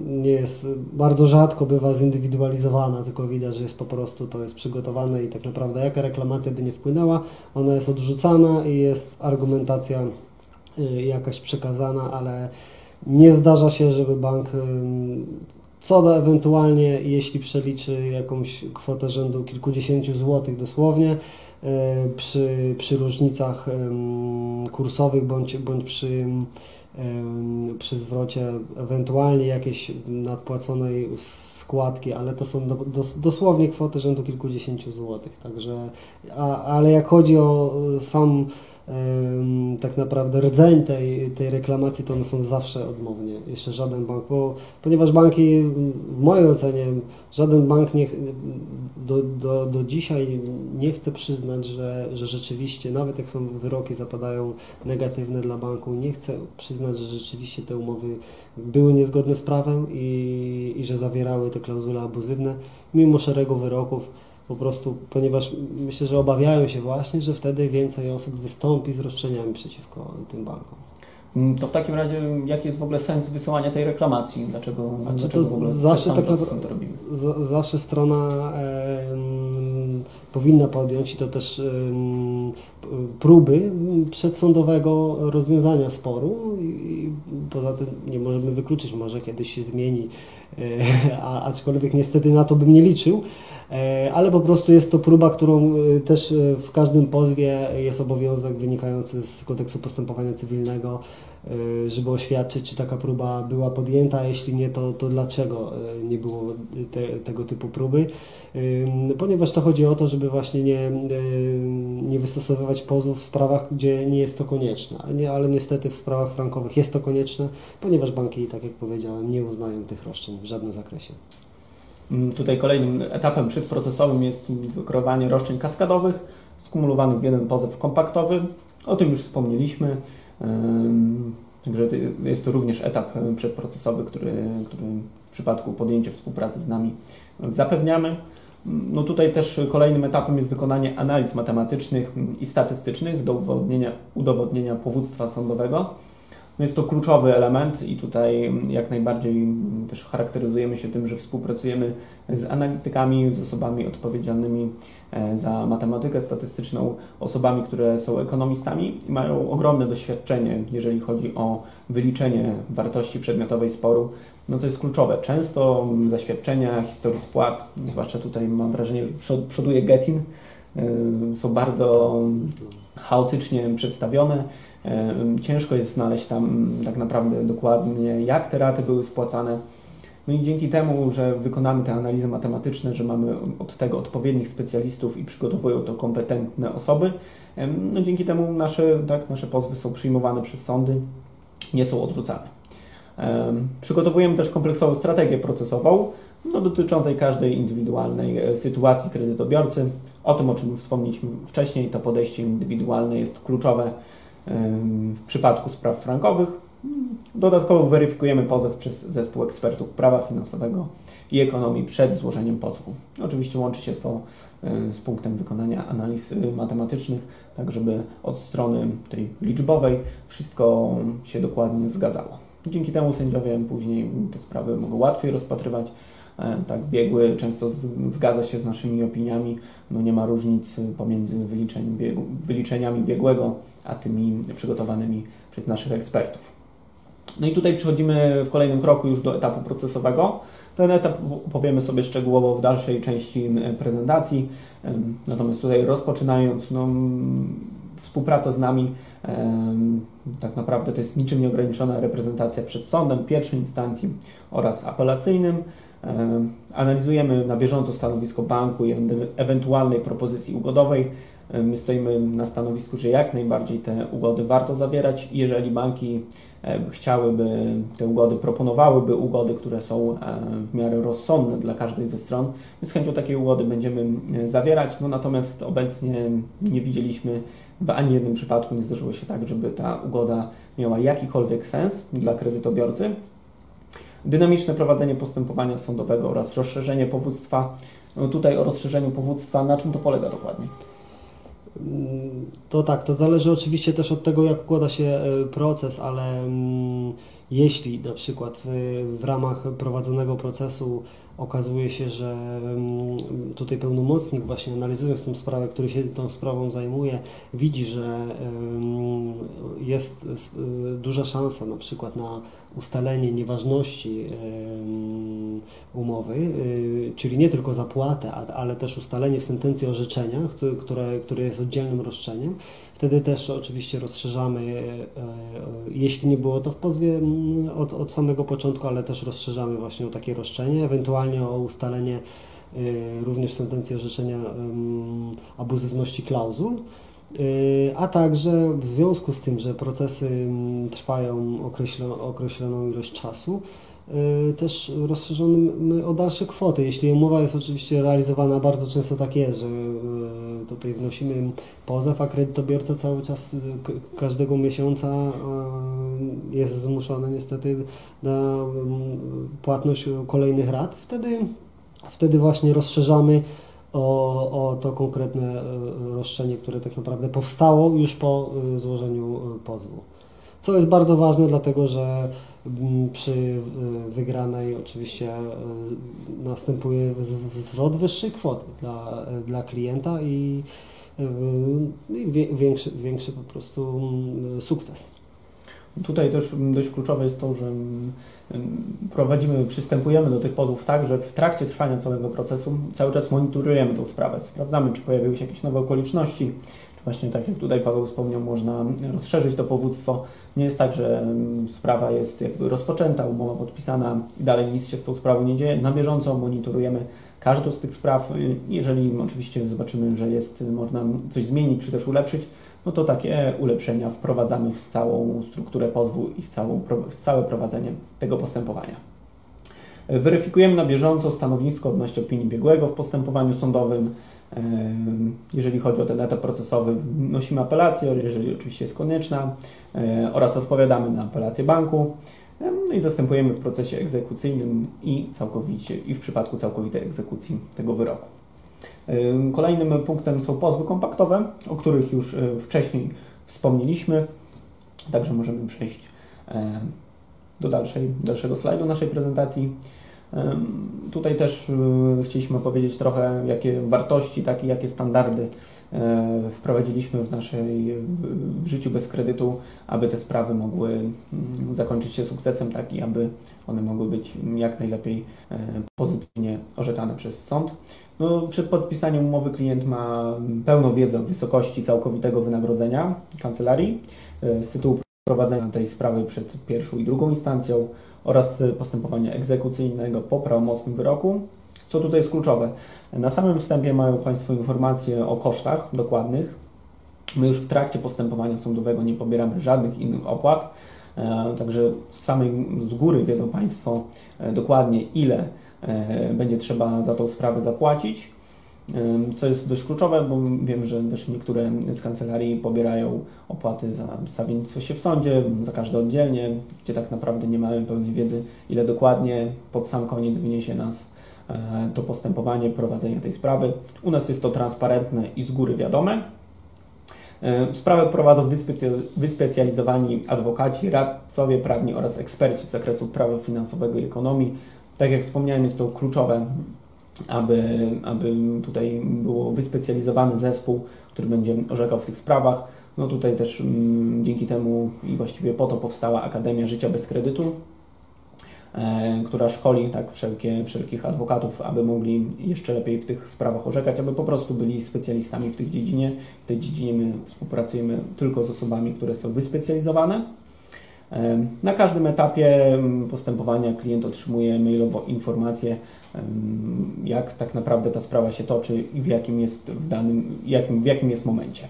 nie jest, bardzo rzadko bywa zindywidualizowana, tylko widać, że jest po prostu to jest przygotowane i tak naprawdę jaka reklamacja by nie wpłynęła, ona jest odrzucana i jest argumentacja y, jakaś przekazana, ale nie zdarza się, żeby bank co do ewentualnie, jeśli przeliczy jakąś kwotę rzędu kilkudziesięciu złotych dosłownie, przy, przy różnicach kursowych bądź, bądź przy, przy zwrocie ewentualnie jakiejś nadpłaconej składki, ale to są dosłownie kwoty rzędu kilkudziesięciu złotych. Także, a, ale jak chodzi o sam tak naprawdę rdzeń tej, tej reklamacji, to one są zawsze odmownie. Jeszcze żaden bank, bo, ponieważ banki, w mojej ocenie, żaden bank nie, do, do, do dzisiaj nie chce przyznać, że, że rzeczywiście, nawet jak są wyroki zapadają negatywne dla banku, nie chce przyznać, że rzeczywiście te umowy były niezgodne z prawem i, i że zawierały te klauzule abuzywne, mimo szeregu wyroków po prostu, ponieważ myślę, że obawiają się właśnie, że wtedy więcej osób wystąpi z roszczeniami przeciwko tym bankom. Mm, to w takim razie jaki jest w ogóle sens wysyłania tej reklamacji? Dlaczego, dlaczego to w ogóle zawsze tak to robimy? Z, zawsze strona e, powinna podjąć i to też próby przedsądowego rozwiązania sporu i poza tym nie możemy wykluczyć, może kiedyś się zmieni, e, aczkolwiek niestety na to bym nie liczył, E, ale po prostu jest to próba, którą e, też w każdym pozwie jest obowiązek wynikający z kodeksu postępowania cywilnego, żeby oświadczyć, czy taka próba była podjęta, a jeśli nie, to, to dlaczego nie było te, tego typu próby. Ponieważ to chodzi o to, żeby właśnie nie, nie wystosowywać pozwów w sprawach, gdzie nie jest to konieczne, nie, ale niestety w sprawach frankowych jest to konieczne, ponieważ banki, tak jak powiedziałem, nie uznają tych roszczeń w żadnym zakresie. Mm, tutaj kolejnym etapem przedprocesowym jest wykrowanie roszczeń kaskadowych skumulowanych w jeden pozew kompaktowy. O tym już wspomnieliśmy. Także jest to również etap przedprocesowy, który, który w przypadku podjęcia współpracy z nami zapewniamy. No tutaj też kolejnym etapem jest wykonanie analiz matematycznych i statystycznych do udowodnienia, udowodnienia powództwa sądowego. No jest to kluczowy element i tutaj jak najbardziej też charakteryzujemy się tym, że współpracujemy z analitykami, z osobami odpowiedzialnymi za matematykę statystyczną, osobami, które są ekonomistami i mają ogromne doświadczenie, jeżeli chodzi o wyliczenie wartości przedmiotowej sporu. No to jest kluczowe. Często zaświadczenia historii spłat, zwłaszcza tutaj mam wrażenie, że przoduje Getin, e, są bardzo chaotycznie przedstawione Ciężko jest znaleźć tam tak naprawdę dokładnie, jak te raty były spłacane. No i dzięki temu, że wykonamy te analizy matematyczne, że mamy od tego odpowiednich specjalistów i przygotowują to kompetentne osoby, no dzięki temu nasze, tak, nasze pozwy są przyjmowane przez sądy, nie są odrzucane. Przygotowujemy też kompleksową strategię procesową, no, dotyczącej każdej indywidualnej e, sytuacji kredytobiorcy. O tym, o czym wspomnieliśmy wcześniej, to podejście indywidualne jest kluczowe w przypadku spraw frankowych. Dodatkowo weryfikujemy pozew przez zespół ekspertów prawa finansowego i ekonomii przed złożeniem pozwu. Oczywiście łączy się to e, z punktem wykonania analiz e, matematycznych, tak żeby od strony tej liczbowej wszystko się dokładnie zgadzało. Dzięki temu sędziowie później te sprawy mogą łatwiej rozpatrywać, E, tak biegły często zgadza się z naszymi opiniami, no nie ma różnic pomiędzy wyliczeniami biegłego, a tymi przygotowanymi przez naszych ekspertów. No i tutaj przechodzimy w kolejnym kroku już do etapu procesowego. Ten etap powiemy sobie szczegółowo w dalszej części prezentacji. Natomiast tutaj rozpoczynając, no, współpraca z nami tak naprawdę to jest niczym nieograniczona reprezentacja przed sądem pierwszej instancji oraz apelacyjnym. Analizujemy na bieżąco stanowisko banku i ewentualnej propozycji ugodowej. My stoimy na stanowisku, że jak najbardziej te ugody warto zawierać. Jeżeli banki chciałyby te ugody, proponowałyby ugody, które są w miarę rozsądne dla każdej ze stron, my z chęcią takiej ugody będziemy zawierać. No natomiast obecnie nie widzieliśmy w ani jednym przypadku nie zdarzyło się tak, żeby ta ugoda miała jakikolwiek sens dla kredytobiorcy dynamiczne prowadzenie postępowania sądowego oraz rozszerzenie powództwa. No tutaj o rozszerzeniu powództwa, na czym to polega dokładnie? To tak, to zależy oczywiście też od tego, jak układa się e, proces, ale mm, jeśli na przykład w, w ramach prowadzonego procesu okazuje się, że tutaj pełnomocnik właśnie analizując tą sprawę, który się tą sprawą zajmuje, widzi, że jest e, duża szansa na przykład na ustalenie nieważności umowy, y, czyli nie tylko zapłatę, ale też ustalenie w sentencji orzeczenia, które, które jest oddzielnym roszczeniem. Wtedy też oczywiście rozszerzamy, e, e, jeśli nie było to w pozwie od, od samego początku, ale też rozszerzamy właśnie o takie roszczenie, ewentualnie o ustalenie y, również w sentencji orzeczenia abuzywności klauzul. Y, A także w związku z tym, że procesy trwają określo, określoną ilość czasu, też rozszerzono o dalsze kwoty. Jeśli umowa jest oczywiście realizowana, bardzo często tak jest, że y, tutaj wnosimy pozew, a kredytobiorca cały czas k- każdego miesiąca jest zmuszony niestety na płatność kolejnych rat. Wtedy, wtedy właśnie rozszerzamy o, o to konkretne e, roszczenie, które tak naprawdę powstało już po e, złożeniu e, pozwu. Co jest bardzo ważne, dlatego że przy e, wygranej oczywiście e, następuje zwrot wyższej kwoty dla, e, dla klienta i, e, i większy, większy po prostu sukces. Tutaj też dość kluczowe jest to, że prowadzimy, przystępujemy do tych pozwów tak, że w trakcie trwania całego procesu cały czas monitorujemy tą sprawę. Sprawdzamy, czy pojawiły się jakieś nowe okoliczności, właśnie tak jak tutaj Paweł wspomniał, można rozszerzyć to powództwo. Nie jest tak, że mm, sprawa jest jakby rozpoczęta, umowa podpisana i dalej nic się z tą sprawą nie dzieje. Na bieżąco monitorujemy każdą z tych spraw. Y, Jeżeli oczywiście zobaczymy, że jest, można coś zmienić, czy też ulepszyć, no to takie ulepszenia wprowadzamy w całą strukturę pozwu i w, całą, w całe prowadzenie tego postępowania. Weryfikujemy na bieżąco stanowisko odnośnie opinii biegłego w postępowaniu sądowym. Jeżeli chodzi o ten etap procesowy, wnosimy apelację, jeżeli oczywiście jest konieczna, e, oraz odpowiadamy na apelację banku. No i zastępujemy w procesie egzekucyjnym i całkowicie i w przypadku całkowitej egzekucji tego wyroku. Ym, Kolejnym punktem są pozwy kompaktowe, o których już y, wcześniej wspomnieliśmy. Także możemy przejść e, do dalszej, dalszego slajdu naszej prezentacji. Tutaj też y, chcieliśmy opowiedzieć trochę, jakie wartości, tak i jakie standardy e, wprowadziliśmy w naszej w- życiu bez kredytu, aby te sprawy mogły zakończyć się sukcesem, tak i aby one mogły być jak najlepiej e, pozytywnie orzekane przez sąd. No, przed podpisaniem umowy klient ma pełną wiedzę o wysokości całkowitego wynagrodzenia kancelarii e, z tytułu prowadzenia tej sprawy przed pierwszą i drugą instancją oraz e, postępowania egzekucyjnego po prawomocnym wyroku. Co tutaj jest kluczowe? Na samym wstępie mają Państwo informacje o kosztach dokładnych. My już w trakcie postępowania sądowego nie pobieramy żadnych innych opłat, e, także z samej z góry wiedzą Państwo e, dokładnie ile e, będzie trzeba za tą sprawę zapłacić. Co jest dość kluczowe, bo wiem, że też niektóre z kancelarii pobierają opłaty za stawiennictwo się w sądzie, za każde oddzielnie, gdzie tak naprawdę nie mamy pełnej wiedzy, ile dokładnie pod sam koniec wyniesie nas e, to postępowanie, prowadzenie tej sprawy. U nas jest to transparentne i z góry wiadome. E, Sprawę prowadzą wyspecjalizowani adwokaci, radcowie prawni oraz eksperci z zakresu prawa finansowego i ekonomii. Tak jak wspomniałem, jest to kluczowe, aby, aby tutaj było wyspecjalizowany zespół, który będzie orzekał w tych sprawach. No tutaj też mm, dzięki temu i właściwie po to powstała Akademia Życia bez kredytu, e, która szkoli tak wszelkie, wszelkich adwokatów, aby mogli jeszcze lepiej w tych sprawach orzekać, aby po prostu byli specjalistami w tej dziedzinie. W tej dziedzinie my współpracujemy tylko z osobami, które są wyspecjalizowane. E, Na każdym etapie mm, postępowania klient otrzymuje mailowo informację, jak tak naprawdę ta sprawa się toczy i w jakim jest w danym, jakim, w jakim jest momencie.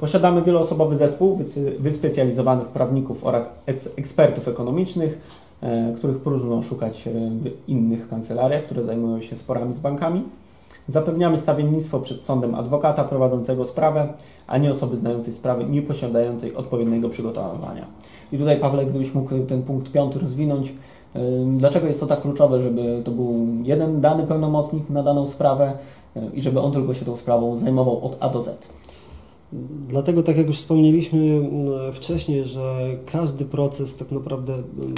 Posiadamy wieloosobowy zespół wyspecjalizowanych prawników oraz eks- ekspertów ekonomicznych, e, których próżno szukać e, w innych kancelariach, które zajmują się sporami z bankami. Zapewniamy stawiennictwo przed sądem adwokata prowadzącego sprawę, a nie osoby znającej sprawy, nie posiadającej odpowiedniego przygotowania. I tutaj, Pawle, gdybyś mógł ten punkt piąty rozwinąć, Dlaczego jest to tak kluczowe, żeby to był jeden dany pełnomocnik na daną sprawę i żeby on tylko się tą sprawą zajmował od A do Z? Dlatego, tak jak już wspomnieliśmy wcześniej, że każdy proces tak naprawdę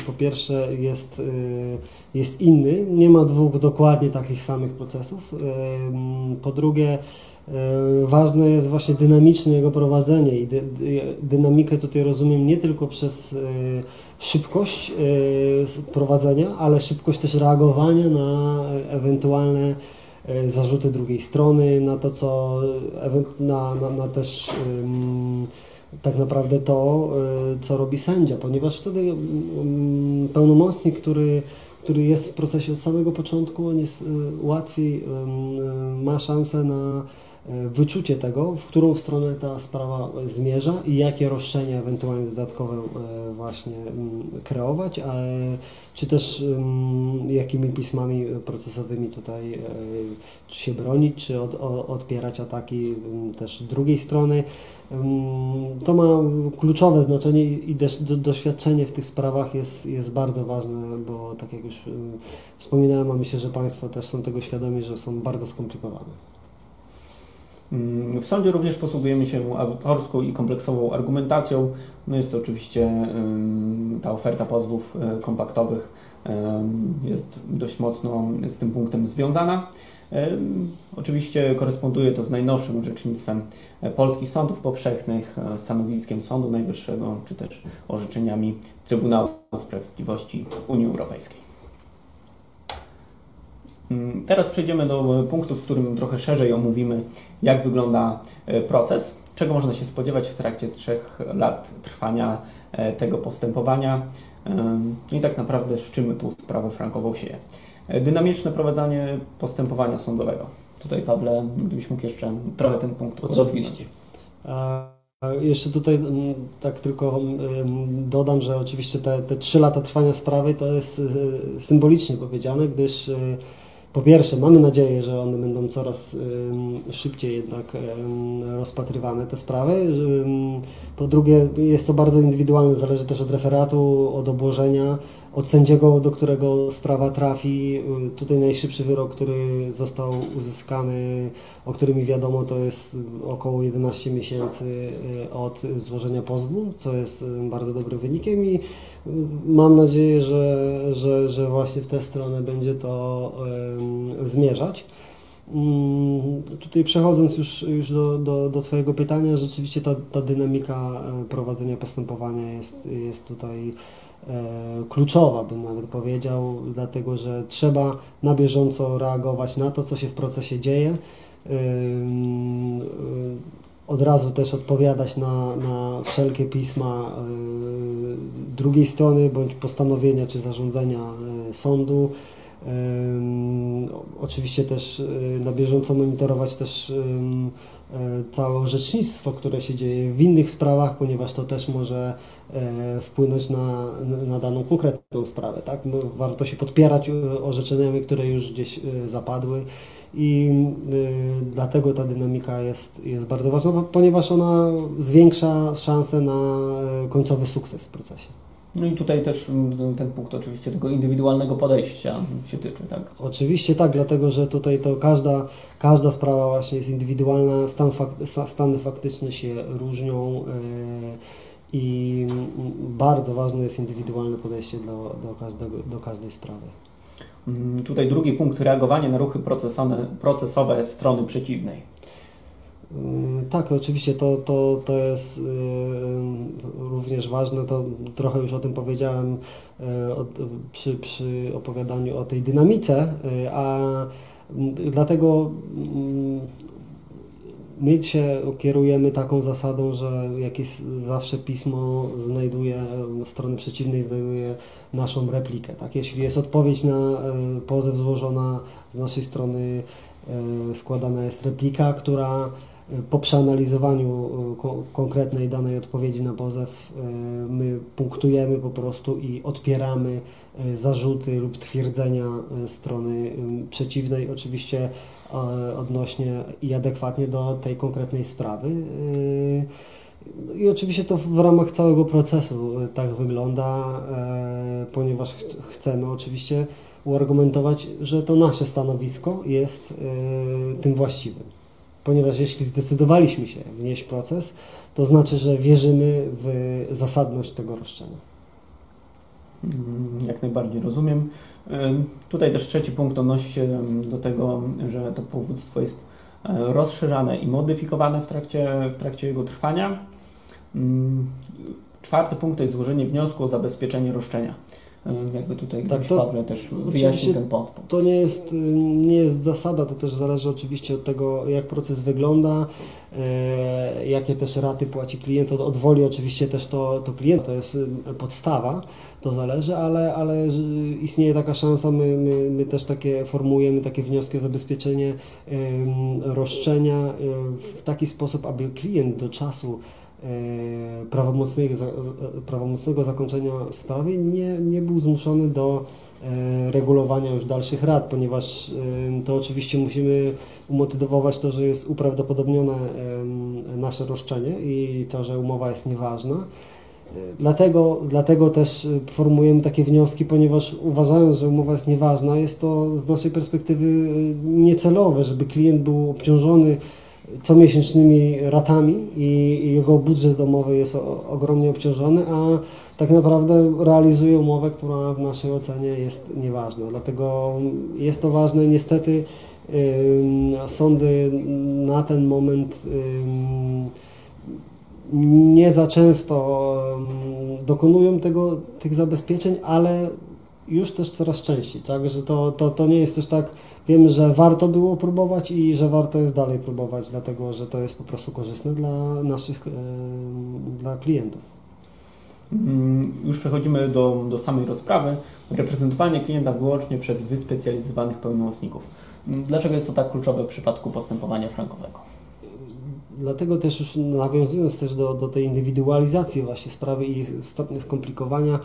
po pierwsze jest, jest inny, nie ma dwóch dokładnie takich samych procesów. Po drugie, ważne jest właśnie dynamiczne jego prowadzenie i dy, dynamikę tutaj rozumiem nie tylko przez szybkość prowadzenia, ale szybkość też reagowania na ewentualne E, zarzuty drugiej strony, na to, co na, na, na też tak naprawdę to, e, co robi sędzia, ponieważ wtedy pełnomocnik, który, który jest w procesie od samego początku, on jest e, łatwiej, ma szansę na E, wyczucie tego, w którą stronę ta sprawa zmierza i jakie roszczenia ewentualnie dodatkowe e, właśnie mm, kreować, czy też mm, jakimi pismami procesowymi tutaj e, się bronić, czy od, odpierać ataki mm, też drugiej strony. To ma kluczowe znaczenie i doświadczenie w tych sprawach jest, jest bardzo ważne, bo tak jak już wspominałem, a myślę, że Państwo też są tego świadomi, że są bardzo skomplikowane. Mm, w sądzie również posługujemy się autorską i kompleksową argumentacją. No jest to oczywiście ta oferta pozwów e, kompaktowych jest dość mocno z tym punktem związana. Oczywiście koresponduje to z najnowszym orzecznictwem e, polskich sądów powszechnych, e, stanowiskiem Sądu Najwyższego, czy też orzeczeniami Trybunału Sprawiedliwości Unii Europejskiej. Mm, teraz przejdziemy do punktu, w którym trochę szerzej omówimy, jak wygląda e, proces, czego można się spodziewać w trakcie trzech lat trwania e, tego postępowania i tak naprawdę z czym tą sprawę frankową sieje. E, dynamiczne prowadzenie postępowania sądowego. Tutaj, Pawle, gdybyś mógł jeszcze trochę ten punkt rozwinąć. Jeszcze tutaj mm, tak tylko mm, dodam, że oczywiście te, te trzy lata trwania sprawy to jest symbolicznie powiedziane, gdyż po pierwsze, mamy nadzieję, że one będą coraz szybciej jednak rozpatrywane, te sprawy. Po drugie, jest to bardzo indywidualne, zależy też od referatu, od obłożenia, od sędziego, do którego sprawa trafi. Tutaj najszybszy wyrok, który został uzyskany, o którym wiadomo, to jest około 11 miesięcy e, od złożenia pozwu, co jest bardzo dobrym wynikiem i mam nadzieję, że, że, że właśnie w tę stronę będzie to zmierzać. Mm, tutaj przechodząc już, już do, do, do Twojego pytania, rzeczywiście ta, ta dynamika prowadzenia postępowania jest, jest tutaj kluczowa, bym nawet powiedział, dlatego że trzeba na bieżąco reagować na to, co się w procesie dzieje. E, od razu też odpowiadać na, na wszelkie pisma drugiej strony bądź postanowienia czy zarządzenia sądu. Oczywiście też y, na bieżąco monitorować też e, całe orzecznictwo, które się dzieje w innych sprawach, ponieważ to też może e, wpłynąć na, na daną konkretną sprawę. Tak? Warto się podpierać orzeczeniami, które już gdzieś zapadły i dlatego ta dynamika jest, jest bardzo ważna, ponieważ ona zwiększa szanse na e, końcowy sukces w procesie. No i tutaj też mm, ten punkt oczywiście tego indywidualnego podejścia się tyczy, tak? Oczywiście tak, dlatego że tutaj to każda, każda sprawa właśnie jest indywidualna, stan fak stany faktyczne się różnią yy, i bardzo ważne jest indywidualne podejście do, do, każdego, do każdej sprawy. Mm, tutaj drugi punkt, reagowanie na ruchy procesowe strony przeciwnej. Mm, tak, oczywiście to, to, to jest y, również ważne, to trochę już o tym powiedziałem y, przy, przy opowiadaniu o tej dynamice, y, a mm, dlatego mm, my się kierujemy taką zasadą, że jakieś zawsze pismo znajduje, strony przeciwnej znajduje naszą replikę. Tak? Jeśli jest odpowiedź na pozew złożona z naszej strony, składana jest replika, która po przeanalizowaniu e, konkretnej danej odpowiedzi na pozew e, my punktujemy po prostu i odpieramy e, zarzuty lub twierdzenia strony przeciwnej, oczywiście odnośnie i adekwatnie do tej konkretnej sprawy. No I oczywiście to w ramach całego procesu tak wygląda, ponieważ ch- chcemy oczywiście uargumentować, że to nasze stanowisko jest tym właściwym. Ponieważ jeśli zdecydowaliśmy się wnieść proces, to znaczy, że wierzymy w zasadność tego roszczenia. Mm, Jak najbardziej rozumiem. Tutaj też trzeci punkt odnosi się do tego, że to powództwo jest e, rozszerzane i modyfikowane w trakcie, w trakcie jego trwania. Czwarty punkt to jest złożenie wniosku o zabezpieczenie roszczenia. Ym, Jakby tutaj Tak, to Pawle też wyjaśnił ten podpunkt. To nie jest, y, nie jest zasada, to też zależy oczywiście od tego, jak proces wygląda, e, jakie też raty płaci klient. Od, od woli oczywiście też to, to klient, to jest y, podstawa, to zależy, ale, ale że istnieje taka szansa, my, my, my też takie formułujemy takie wnioski o zabezpieczenie roszczenia y, w taki sposób, aby klient do czasu e, prawomocnego, e, prawomocnego zakończenia sprawy nie, nie był zmuszony do e, regulowania już dalszych rat, ponieważ em, to oczywiście musimy umotywować to, że jest uprawdopodobnione nasze roszczenie i to, że umowa jest nieważna. E, Dlatego, dlatego też e, formułujemy takie wnioski, ponieważ uważając, że umowa jest nieważna, jest to z naszej perspektywy e, niecelowe, żeby klient był obciążony comiesięcznymi ratami i jego budżet domowy jest ogromnie obciążony, a tak naprawdę realizuje umowę, która w naszej ocenie jest nieważna. Dlatego jest to ważne. Niestety sądy na ten moment nie za często dokonują tego, tych zabezpieczeń, ale już też coraz częściej, tak? Że to, to, to nie jest też tak, wiemy, że warto było próbować i że warto jest dalej próbować, dlatego że to jest po prostu korzystne dla naszych, dla klientów. Mm, Już przechodzimy do, do samej rozprawy. Reprezentowanie klienta wyłącznie przez wyspecjalizowanych pełnomocników. Mm, Dlaczego jest to tak kluczowe w przypadku postępowania frankowego? Dlatego też już nawiązując też do, do tej indywidualizacji właśnie sprawy i stopnia skomplikowania,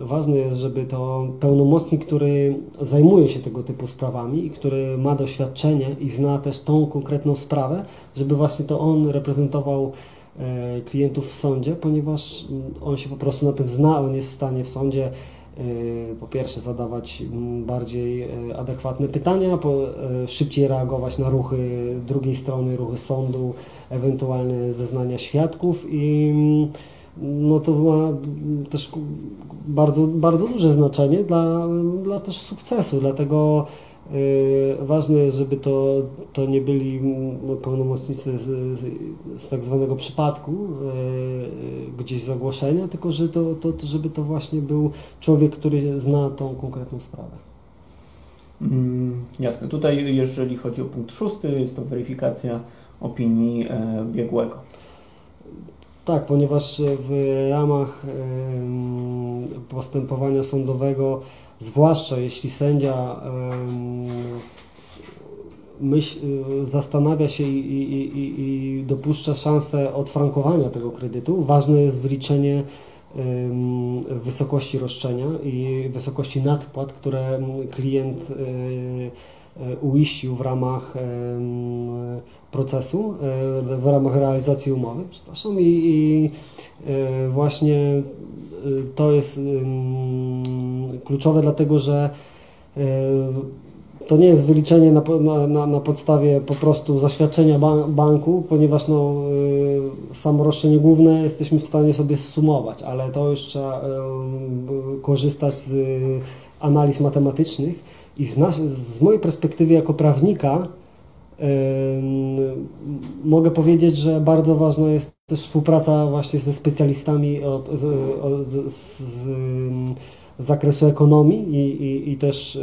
ważne jest, żeby to pełnomocnik, który zajmuje się tego typu sprawami i który ma doświadczenie i zna też tą konkretną sprawę, żeby właśnie to on reprezentował e, klientów w sądzie, ponieważ mm, on się po prostu na tym zna, on jest w stanie w sądzie e, po pierwsze zadawać mm, bardziej e, adekwatne pytania, szybciej reagować na ruchy drugiej strony, ruchy sądu, ewentualne zeznania świadków i mm, no to ma też bardzo, bardzo duże znaczenie dla, dla też sukcesu, dlatego e, ważne jest, żeby to, to nie byli pełnomocnicy z, z, tak zwanego przypadku, e, e, gdzieś z ogłoszenia, tylko że to, to, żeby to właśnie był człowiek, który zna tą konkretną sprawę. Mm, Jasne. Tutaj, jeżeli chodzi o punkt szósty, jest to weryfikacja opinii e, biegłego. Tak, ponieważ w ramach postępowania sądowego, zwłaszcza jeśli sędzia myśl, zastanawia się i, i, i, i dopuszcza szansę odfrankowania tego kredytu, ważne jest wyliczenie wysokości roszczenia i wysokości nadpłat, które klient e, e, uiścił w ramach procesu, e, w ramach realizacji umowy, przepraszam, i, i e, właśnie e, to jest kluczowe, dlatego że e, to nie jest wyliczenie na, na, na, podstawie po prostu zaświadczenia ba- banku, ponieważ no, samo roszczenie główne jesteśmy w stanie sobie zsumować, ale to już trzeba korzystać z analiz matematycznych i z, nas, z mojej perspektywy jako prawnika Ym, Mogę powiedzieć, że bardzo ważna jest też współpraca właśnie ze specjalistami od, z, od, z, z, zakresu ekonomii i, i, i też y,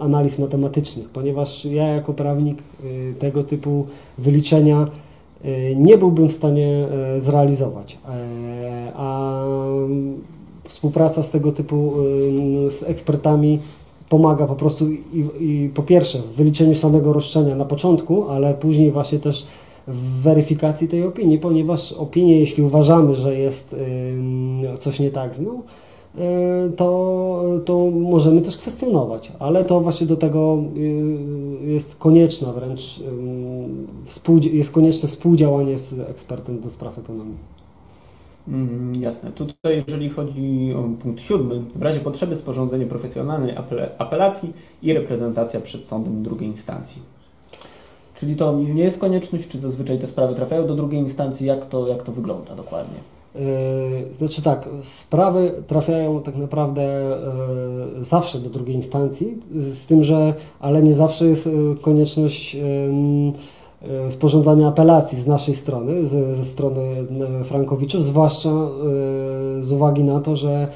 analiz matematycznych, ponieważ ja jako prawnik y, tego typu wyliczenia y, nie byłbym w stanie y, zrealizować. E, A współpraca z tego typu z ekspertami pomaga po prostu i, i po pierwsze w wyliczeniu samego roszczenia na początku, ale później właśnie też w weryfikacji tej opinii, ponieważ opinię, jeśli uważamy, że jest coś nie tak z nią, e, to, to możemy też kwestionować, ale to właśnie do tego e, jest konieczna wręcz, jest konieczne współdziałanie z ekspertem do spraw ekonomii. Mm, jasne. Tutaj, jeżeli chodzi o punkt siódmy, w razie potrzeby sporządzenie profesjonalnej apelacji i reprezentacja przed sądem drugiej instancji. Czyli to nie jest konieczność, czy zazwyczaj te sprawy trafiają do drugiej instancji? Jak to, jak to wygląda dokładnie? Yy, znaczy tak, sprawy trafiają tak naprawdę yy, zawsze do drugiej instancji, z tym, że ale nie zawsze jest yy, konieczność sporządzania apelacji z naszej strony, ze, ze strony Frankowiczów, zwłaszcza z uwagi na to, że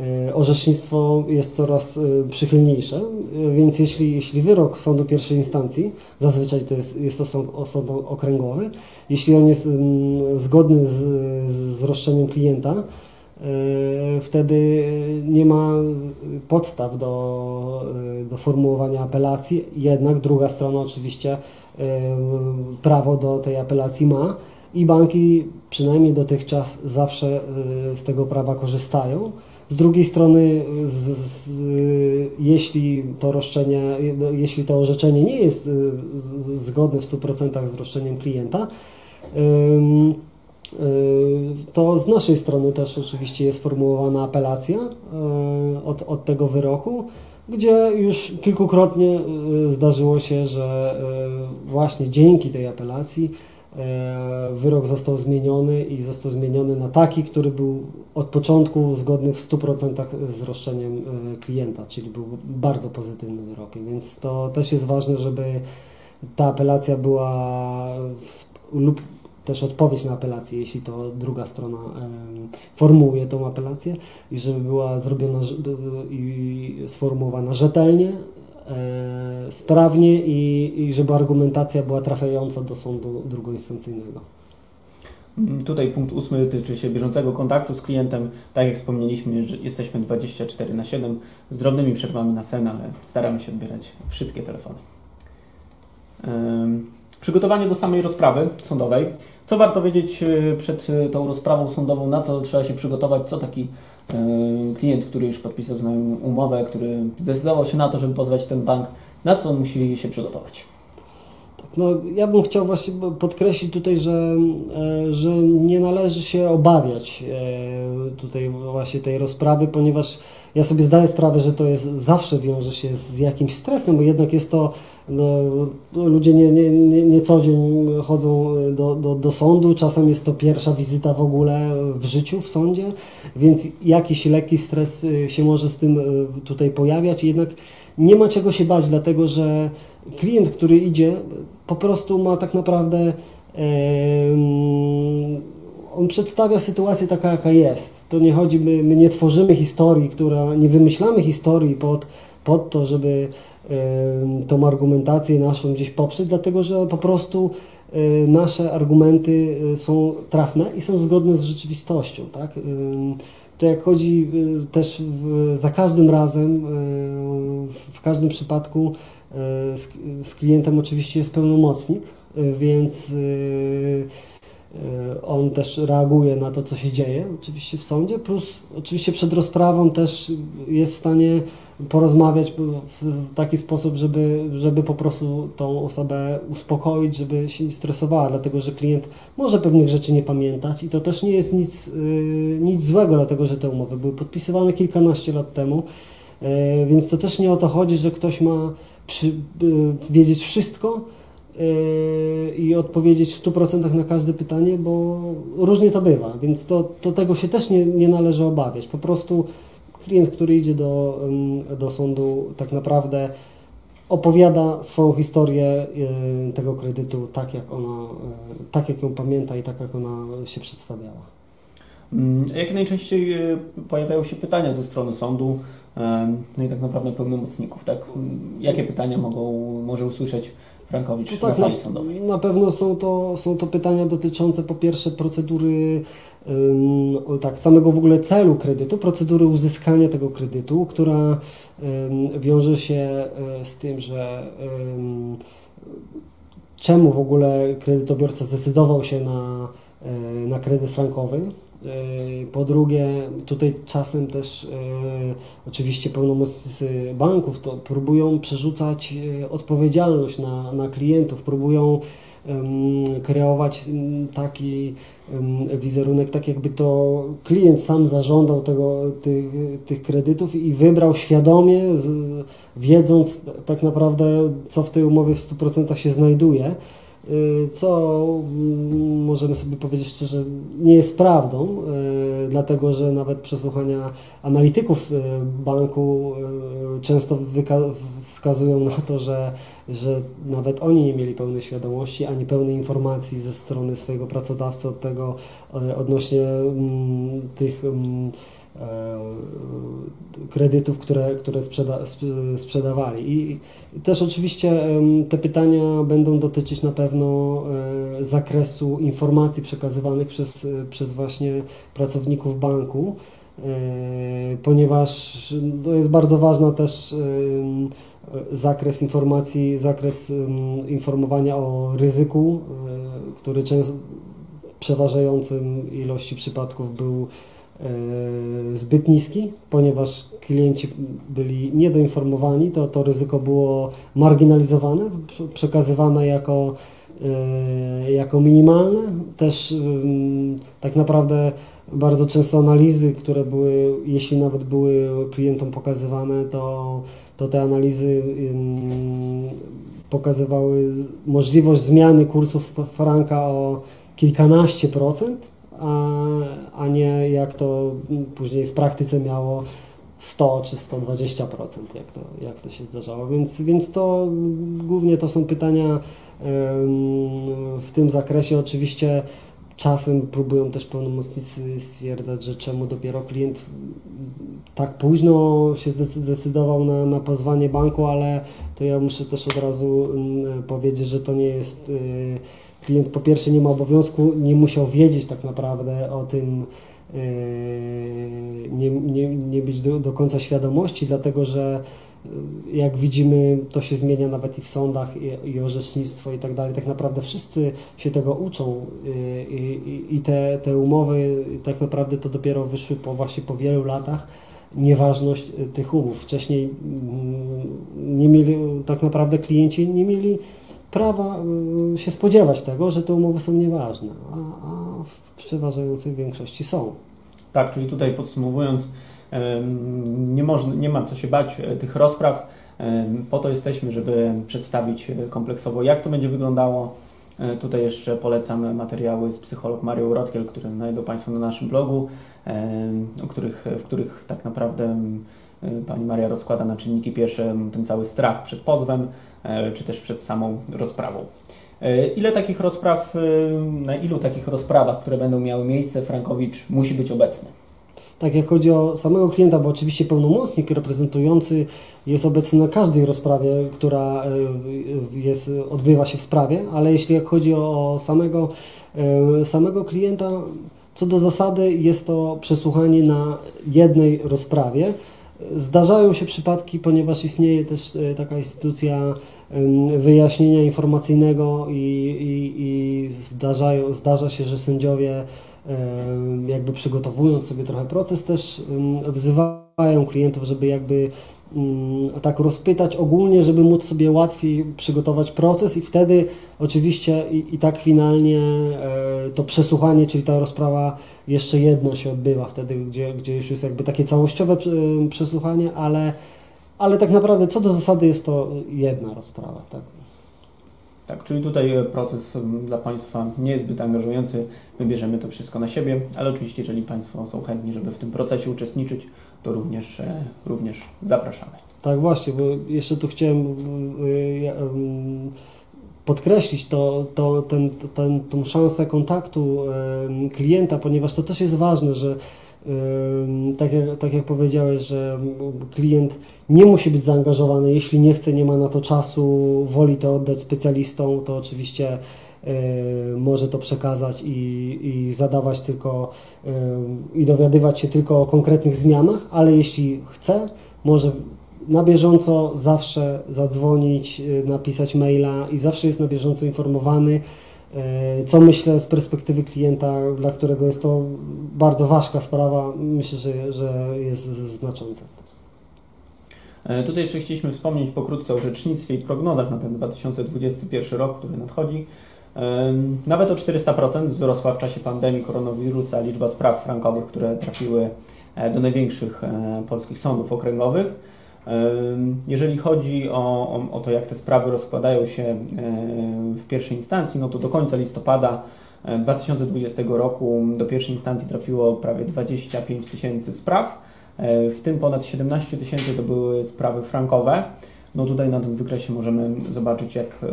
E, orzecznictwo jest coraz e, przychylniejsze, e, więc jeśli, jeśli wyrok sądu pierwszej instancji, zazwyczaj to jest, jest to sąd, sąd okręgowy, jeśli on jest mm, zgodny z, z roszczeniem klienta, wtedy nie ma podstaw do, do formułowania apelacji, jednak druga strona oczywiście prawo do tej apelacji ma i banki przynajmniej dotychczas zawsze z tego prawa korzystają. Z drugiej strony, z, z, jeśli to roszczenie, jeśli to orzeczenie nie jest zgodne w 100% z roszczeniem klienta, y, to z naszej strony też oczywiście jest formułowana apelacja y, od, od tego wyroku, gdzie już kilkukrotnie zdarzyło się, że właśnie dzięki tej apelacji wyrok został zmieniony i został zmieniony na taki, który był od początku zgodny w 100% z roszczeniem klienta, czyli był bardzo pozytywnym wyrokiem, więc to też jest ważne, żeby ta apelacja była lub też odpowiedź na apelację, jeśli to druga strona formułuje tą apelację i żeby była zrobiona i sformułowana rzetelnie, E, sprawnie i, i żeby argumentacja była trafiająca do sądu drugoinstancyjnego. Mm, tutaj punkt ósmy tyczy się bieżącego kontaktu z klientem. Tak jak wspomnieliśmy, że jesteśmy 24 na 7 z drobnymi przerwami na sen, ale staramy się odbierać wszystkie telefony. Przygotowanie do samej rozprawy sądowej. Co warto wiedzieć e, przed e, tą rozprawą sądową, na co trzeba się przygotować, co taki klient, który już podpisał z nami umowę, który zdecydował się na to, żeby pozwać ten bank, na co on musi się przygotować? No, ja bym chciał właśnie podkreślić tutaj, że, e, że nie należy się obawiać e, tutaj właśnie tej rozprawy, ponieważ ja sobie zdaję sprawę, że to jest zawsze wiąże się z jakimś stresem, bo jednak jest to no, ludzie nie, nie, nie, nie co dzień chodzą do, do, do sądu, czasem jest to pierwsza wizyta w ogóle w życiu w sądzie, więc jakiś lekki stres y, się może z tym tutaj pojawiać, jednak nie ma czego się bać, dlatego że klient, który idzie, po prostu ma tak naprawdę on przedstawia sytuację taka, jaka jest. To nie chodzi, my, my nie tworzymy historii, która, nie wymyślamy historii pod, pod to, żeby tą argumentację naszą gdzieś poprzeć, dlatego że po prostu e, nasze argumenty e, są trafne i są zgodne z rzeczywistością. Tak? To jak chodzi e, też w, za każdym razem, w każdym przypadku z, z klientem oczywiście jest pełnomocnik, więc on też reaguje na to, co się dzieje, oczywiście w sądzie, plus oczywiście przed rozprawą też jest w stanie porozmawiać w taki sposób, żeby, żeby po prostu tą osobę uspokoić, żeby się nie stresowała, dlatego że klient może pewnych rzeczy nie pamiętać i to też nie jest nic, y, nic złego, dlatego że te umowy były podpisywane kilkanaście lat temu, y, więc to też nie o to chodzi, że ktoś ma przy, y, wiedzieć wszystko, i odpowiedzieć w 100% na każde pytanie, bo różnie to bywa, więc to, to tego się też nie, nie należy obawiać. Po prostu klient, który idzie do, do sądu, tak naprawdę opowiada swoją historię y, tego kredytu tak, jak ona, y, tak jak ją pamięta i tak, jak ona się przedstawiała. Mm, jak najczęściej y, pojawiają się pytania ze strony sądu, no i tak naprawdę pełnomocników, tak? Jakie pytania mogą, może usłyszeć Frankowicz no tak, na sali sądowej? Na pewno są to, są to pytania dotyczące po pierwsze procedury tak, samego w ogóle celu kredytu, procedury uzyskania tego kredytu, która wiąże się e, z tym, że czemu w ogóle kredytobiorca zdecydował się na, e, na kredyt frankowy, Po drugie, tutaj czasem też e, oczywiście pełnomocnicy banków to próbują przerzucać e, odpowiedzialność na, na klientów, próbują kreować taki wizerunek, tak jakby to klient sam zażądał tego, tych, tych kredytów i wybrał świadomie, wiedząc tak naprawdę, co w tej umowie w 100% się znajduje. Y, co mm, możemy sobie powiedzieć szczerze nie jest prawdą, y, dlatego że nawet przesłuchania analityków y, banku często wskazują na to, że, że nawet oni nie mieli pełnej świadomości ani pełnej informacji ze strony swojego pracodawcy od tego odnośnie mm, tych mm, kredytów, które, które sprzeda, sp- sprzedawali. I też oczywiście te pytania będą dotyczyć na pewno e, zakresu informacji przekazywanych przez, e, przez właśnie pracowników banku, e, ponieważ to jest bardzo ważna też e, zakres informacji, zakres informowania o ryzyku, e, który często przeważającym ilości przypadków był e, zbyt niski, ponieważ klienci byli niedoinformowani, to to ryzyko było marginalizowane, prze- przekazywane jako, e, jako minimalne. Też ym, tak naprawdę bardzo często analizy, które były, jeśli nawet były klientom pokazywane, to, to te analizy pokazywały możliwość zmiany kursów franka o kilkanaście procent, a, a nie jak to później w praktyce miało 100 czy 120%, jak to, jak to się zdarzało. Więc, więc to głównie to są pytania w tym zakresie. Oczywiście czasem próbują też pełnomocnicy stwierdzać, że czemu dopiero klient tak późno się zdecy- zdecydował na, na pozwanie banku, ale to ja muszę też od razu mm, powiedzieć, że to nie jest y, klient po pierwsze nie ma obowiązku, nie musiał wiedzieć tak naprawdę o tym, yy, nie, nie, nie być do, do końca świadomości, dlatego że jak widzimy, to się zmienia nawet i w sądach, i, i orzecznictwo i tak dalej. Tak naprawdę wszyscy się tego uczą i, i, i te, te umowy tak naprawdę to dopiero wyszły po, właśnie po wielu latach nieważność y, tych umów. Wcześniej mm, nie mieli, tak naprawdę klienci nie mieli prawa y, się spodziewać tego, że te umowy są nieważne, a, a w przeważającej większości są. Tak, czyli tutaj podsumowując, nie, można, nie ma co się bać e, tych rozpraw. Po to jesteśmy, żeby przedstawić e, kompleksowo, jak to będzie wyglądało. E, Tutaj jeszcze polecam materiały z psycholog Marią Rotkiel, które znajdą Państwo na naszym blogu, których, w których tak naprawdę Pani Maria rozkłada na czynniki pierwsze ten cały strach przed pozwem, czy też przed samą rozprawą. Ile takich rozpraw, na ilu takich rozprawach, które będą miały miejsce, Frankowicz musi być obecny? Tak jak chodzi o samego klienta, bo oczywiście pełnomocnik reprezentujący jest obecny na każdej rozprawie, która y, jest, odbywa się w sprawie, ale jeśli jak chodzi o samego, y, samego klienta, co do zasady jest to przesłuchanie na jednej rozprawie. Zdarzają się przypadki, ponieważ istnieje też y, taka instytucja wyjaśnienia informacyjnego i, i, i zdarzają, zdarza się, że sędziowie jakby przygotowując sobie trochę proces, też wzywają klientów, żeby jakby tak rozpytać ogólnie, żeby móc sobie łatwiej przygotować proces i wtedy oczywiście i, i tak finalnie e, to przesłuchanie, czyli ta rozprawa jeszcze jedna się odbywa wtedy, gdzie, gdzie już jest jakby takie całościowe przesłuchanie, ale, ale tak naprawdę co do zasady jest to jedna rozprawa, tak. Tak, czyli tutaj e, proces dla Państwa nie jest zbyt angażujący, wybierzemy to wszystko na siebie, ale oczywiście, jeżeli Państwo są chętni, żeby w tym procesie uczestniczyć, to również, e, również zapraszamy. Tak, właśnie, bo jeszcze tu chciałem ym, podkreślić to, to, ten, ten, tą szansę kontaktu klienta, ponieważ to też jest ważne, że tak jak, tak jak powiedziałeś, że klient nie musi być zaangażowany, jeśli nie chce, nie ma na to czasu, woli to oddać specjalistom, to oczywiście y, może to przekazać i, i zadawać tylko i dowiadywać się tylko o konkretnych zmianach, ale jeśli chce, może na bieżąco zawsze zadzwonić, y, napisać maila i zawsze jest na bieżąco informowany. E, Co myślę z perspektywy klienta, dla którego jest to bardzo ważka sprawa, myślę, że, że jest znaczące. E, Tutaj jeszcze chcieliśmy wspomnieć pokrótce o rzecznictwie i prognozach na ten 2021 rok, który nadchodzi. Em, Nawet o 400% wzrosła w czasie pandemii koronawirusa liczba spraw frankowych, które trafiły e, do największych e, polskich sądów okręgowych. Jeżeli chodzi o, o, o to, jak te sprawy rozkładają się w pierwszej instancji, no to do końca listopada e, 2020 roku do pierwszej instancji trafiło prawie 25 tysięcy spraw. W tym ponad 17 tysięcy to były sprawy frankowe. No tutaj na tym wykresie możemy zobaczyć, jak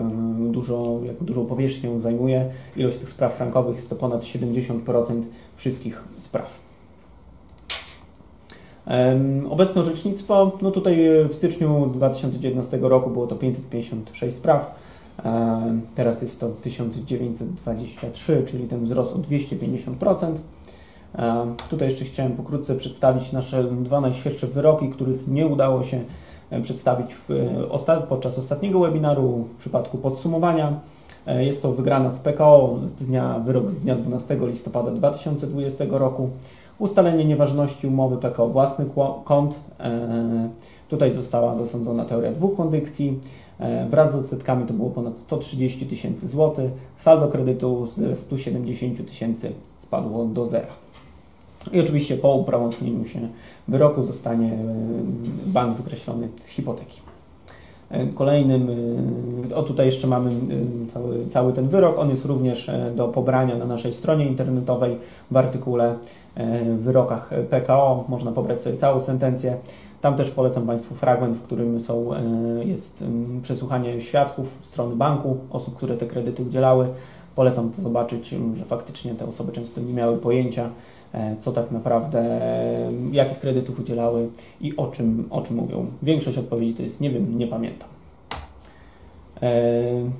dużo, jak dużą powierzchnię zajmuje. Ilość tych spraw frankowych jest to ponad 70% wszystkich spraw. Obecne orzecznictwo, no tutaj e, w styczniu 2019 roku było to 556 spraw, teraz jest to 1923, czyli ten wzrost o 250%. E, Tutaj jeszcze chciałem pokrótce przedstawić nasze dwa najświeższe wyroki, których nie udało się przedstawić e, podczas ostatniego webinaru w przypadku podsumowania. E, Jest to wygrana z PKO z dnia, wyrok z dnia 12 listopada 2020 roku. Ustalenie nieważności umowy PKO własny kont. E, Tutaj została zasądzona teoria dwóch kondykcji. E, Wraz z odsetkami to było ponad 130 tysięcy złotych. Saldo kredytu z 170 tysięcy spadło do zera. I oczywiście po uprawomocnieniu się wyroku zostanie e, bank wykreślony z hipoteki. Kolejnym, o tutaj jeszcze mamy cały, cały ten wyrok, on jest również do pobrania na naszej stronie internetowej w artykule wyrokach PKO, można pobrać sobie całą sentencję. Tam też polecam Państwu fragment, w którym są, e, jest przesłuchanie świadków strony banku, osób, które te kredyty udzielały. Polecam to zobaczyć, że faktycznie te osoby często nie miały pojęcia, e, co tak naprawdę, e, jakich kredytów udzielały i o czym, o czym mówią. Większość odpowiedzi to jest nie wiem, nie pamiętam. E,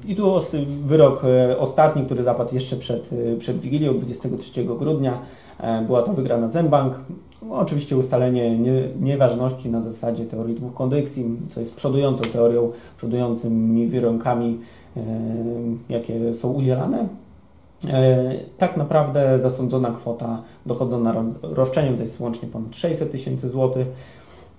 I tu wyrok e, ostatni, który zapadł jeszcze przed, e, przed Wigilią 23 grudnia. E, Była to wygrana Zembank. No, oczywiście ustalenie nie, nieważności na zasadzie teorii dwóch kondykcji, co jest przodującą teorią, przodującymi wyrokami, e, jakie są udzielane. E, Tak naprawdę zasądzona kwota dochodzona ro- roszczeniem to jest łącznie ponad 600 tysięcy złotych.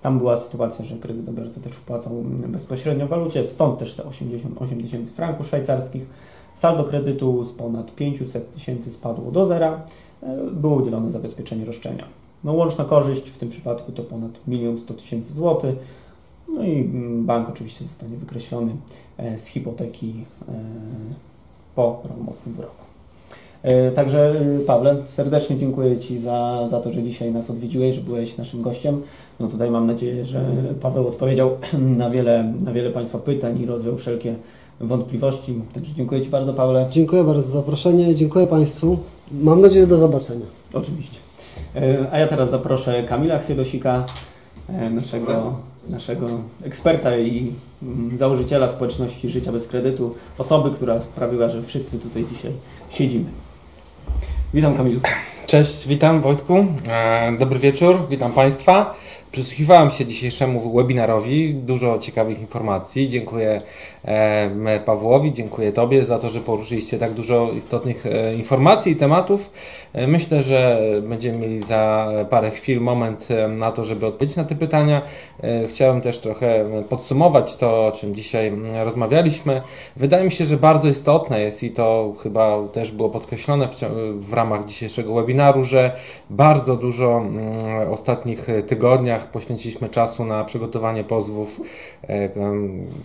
Tam była sytuacja, że kredytobiorca też wpłacał bezpośrednio w walucie, stąd też te 88 tysięcy franków szwajcarskich. Saldo kredytu z ponad 500 tysięcy spadło do zera. E, Było udzielone zabezpieczenie roszczenia. No, łączna korzyść w tym przypadku to ponad 1 100 tysięcy złotych. No i mm, bank oczywiście zostanie wykreślony e, z hipoteki e, po prawomocnym wyroku. Także Pawle, serdecznie dziękuję Ci za, za to, że dzisiaj nas odwiedziłeś, że byłeś naszym gościem. No tutaj mam nadzieję, że Paweł odpowiedział *clears throat* na wiele, na wiele Państwa pytań i rozwiał wszelkie wątpliwości. Także dziękuję Ci bardzo, Pawle. Dziękuję bardzo za zaproszenie, dziękuję Państwu. Mam nadzieję, że do zobaczenia. Oczywiście. E, A ja teraz zaproszę Kamila Chwiedosika, e, naszego, naszego eksperta i mm, założyciela społeczności Życia bez Kredytu, osoby, która sprawiła, że wszyscy tutaj dzisiaj siedzimy. Witam Kamilu. Cześć, witam Wojtku. E, Dobry wieczór, witam Państwa. Przysłuchiwałem się dzisiejszemu webinarowi, dużo ciekawych informacji. Dziękuję Pawłowi, dziękuję Tobie za to, że poruszyliście tak dużo istotnych e, informacji i tematów. E, Myślę, że będziemy mieli za parę chwil moment e, na to, żeby odpowiedzieć na te pytania. Chciałem też trochę podsumować to, o czym dzisiaj rozmawialiśmy. Wydaje mi się, że bardzo istotne jest i to chyba też było podkreślone w, w ramach dzisiejszego webinaru, że bardzo dużo mm, ostatnich tygodniach poświęciliśmy czasu na przygotowanie pozwów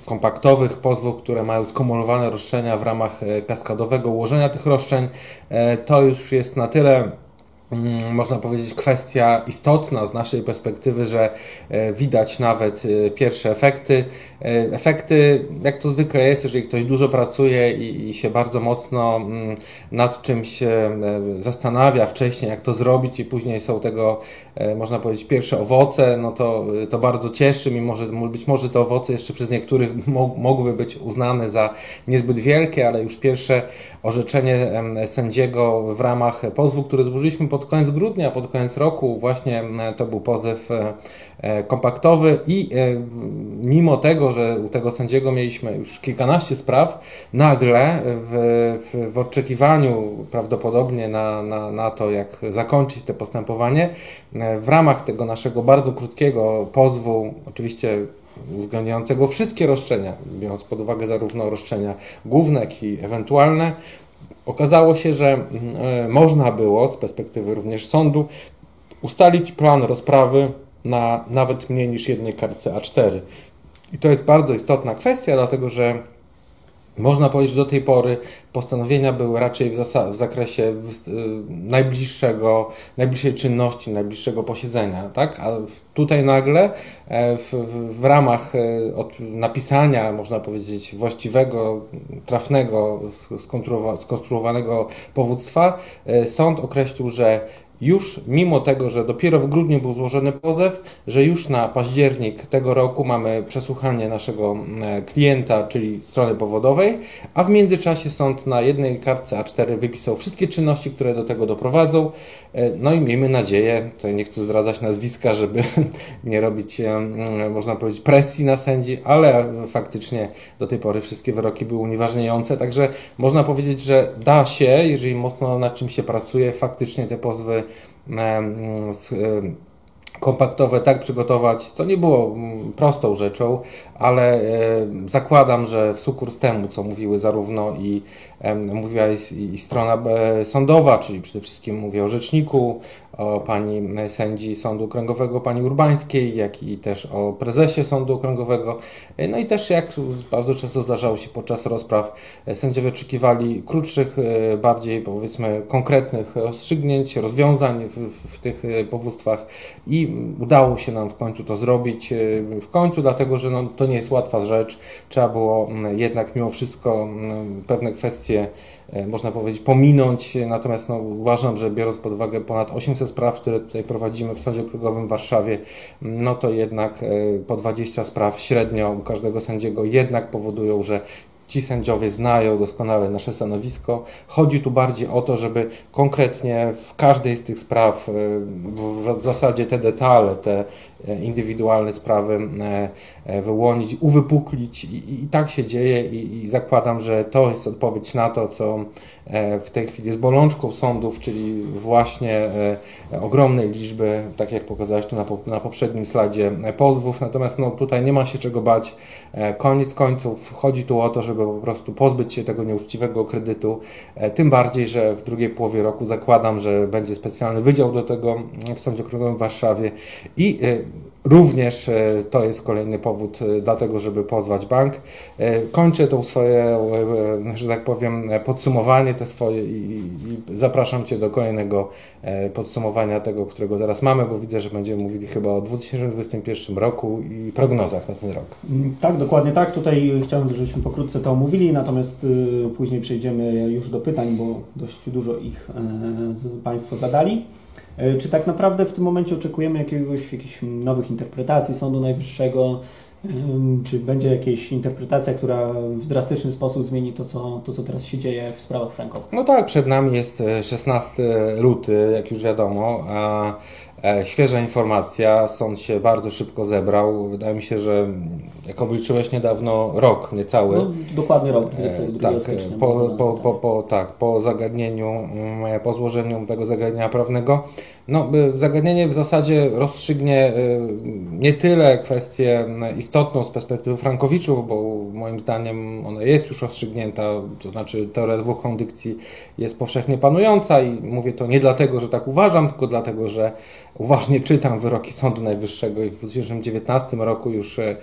kompaktowych, pozwów, które mają skumulowane roszczenia w ramach e, kaskadowego ułożenia tych roszczeń. E, To już jest na tyle można powiedzieć, kwestia istotna z naszej perspektywy, że e, widać nawet e, pierwsze efekty. E, Efekty, jak to zwykle jest, jeżeli ktoś dużo pracuje i, się bardzo mocno mm, nad czymś zastanawia wcześniej, jak to zrobić, i później są tego, można powiedzieć, pierwsze owoce, no to, to bardzo cieszy, mimo że być może te owoce jeszcze przez niektórych mo- mogłyby być uznane za niezbyt wielkie, ale już pierwsze orzeczenie sędziego w ramach pozwu, który złożyliśmy pod koniec grudnia, pod koniec roku. Właśnie to był pozew kompaktowy i mimo tego, że u tego sędziego mieliśmy już kilkanaście spraw, nagle w, w, w oczekiwaniu prawdopodobnie na, na, na to, jak zakończyć to postępowanie, w ramach tego naszego bardzo krótkiego pozwu, oczywiście uwzględniającego wszystkie roszczenia, biorąc pod uwagę zarówno roszczenia główne, jak i ewentualne, okazało się, że mm, można było z perspektywy również sądu ustalić plan rozprawy na nawet mniej niż jednej kartce A4. I to jest bardzo istotna kwestia, dlatego że można powiedzieć, że do tej pory postanowienia były raczej w, w zakresie y, najbliższego, najbliższej czynności, najbliższego posiedzenia, tak? A tutaj nagle e, w, w, w ramach e, napisania, można powiedzieć, właściwego, trafnego, skonstruowanego powództwa, e, sąd określił, że już mimo tego, że dopiero w grudniu był złożony pozew, że już na październik tego roku mamy przesłuchanie naszego e, klienta, czyli strony powodowej, a w międzyczasie sąd na jednej kartce A4 wypisał wszystkie czynności, które do tego doprowadzą. E, no i miejmy nadzieję, tutaj nie chcę zdradzać nazwiska, żeby *laughs* nie robić, e, można powiedzieć, presji na sędzi, ale faktycznie do tej pory wszystkie wyroki były unieważniające, także można powiedzieć, że da się, jeżeli mocno nad czym się pracuje, faktycznie te pozwy kompaktowe tak przygotować, to nie było prostą rzeczą, ale zakładam, że w sukurs temu, co mówiły zarówno i mówiła i, strona e, sądowa, czyli przede wszystkim mówię o rzeczniku, o pani sędzi Sądu Okręgowego, pani Urbańskiej, jak i też o prezesie Sądu Okręgowego. E, no i też, jak bardzo często zdarzało się podczas rozpraw, e, sędziowie oczekiwali krótszych, bardziej powiedzmy konkretnych rozstrzygnięć, rozwiązań w, w tych powództwach i udało się nam w końcu to zrobić. W końcu, dlatego że no, to nie jest łatwa rzecz. Trzeba było jednak mimo wszystko pewne kwestie kwestie, e, można powiedzieć, pominąć. Natomiast no, uważam, że biorąc pod uwagę ponad 800 spraw, które tutaj prowadzimy w Sądzie Okręgowym w Warszawie, no to jednak e, po 20 spraw średnio u każdego sędziego jednak powodują, że Ci sędziowie znają doskonale nasze stanowisko. Chodzi tu bardziej o to, żeby konkretnie w każdej z tych spraw, e, w zasadzie te detale, te indywidualne sprawy wyłonić, uwypuklić i, i tak się dzieje i, i zakładam, że to jest odpowiedź na to, co w tej chwili jest bolączką sądów, czyli właśnie ogromnej liczby, tak jak pokazałeś tu na, na poprzednim slajdzie, pozwów. Natomiast no, tutaj nie ma się czego bać. Koniec końców chodzi tu o to, żeby po prostu pozbyć się tego nieuczciwego kredytu. E, tym bardziej, że w drugiej połowie roku zakładam, że będzie specjalny wydział do tego w Sądzie Okręgowym w Warszawie i e, Również e, to jest kolejny powód do tego, żeby pozwać bank. Kończę to swoje, że tak powiem, podsumowanie te swoje i, zapraszam Cię do kolejnego podsumowania tego, którego teraz mamy, bo widzę, że będziemy mówili chyba o 2021 roku i prognozach na ten rok. Mm, tak, dokładnie tak. Tutaj chciałem, żebyśmy pokrótce to omówili, natomiast y, później przejdziemy już do pytań, bo dość dużo ich e, Państwo zadali. E, czy tak naprawdę w tym momencie oczekujemy jakiegoś, jakichś nowych interpretacji Sądu Najwyższego? Czy będzie jakaś interpretacja, która w drastyczny sposób zmieni to, co, to, co teraz się dzieje w sprawach frankowych? No tak, przed nami jest 16 e, luty, jak już wiadomo, świeża informacja, sąd się bardzo szybko zebrał. Wydaje mi się, że jak obliczyłeś niedawno rok, niecały. No, dokładnie rok, 22 e, tak, stycznia. Po, po, po, po, tak, po zagadnieniu, mm, po złożeniu tego zagadnienia prawnego. No, zagadnienie w zasadzie rozstrzygnie nie tyle kwestię istotną z perspektywy Frankowiczów, bo moim zdaniem ona jest już rozstrzygnięta, to znaczy teoria dwóch kondykcji jest powszechnie panująca i mówię to nie dlatego, że tak uważam, tylko dlatego, że uważnie czytam wyroki Sądu Najwyższego i w 2019 roku już e,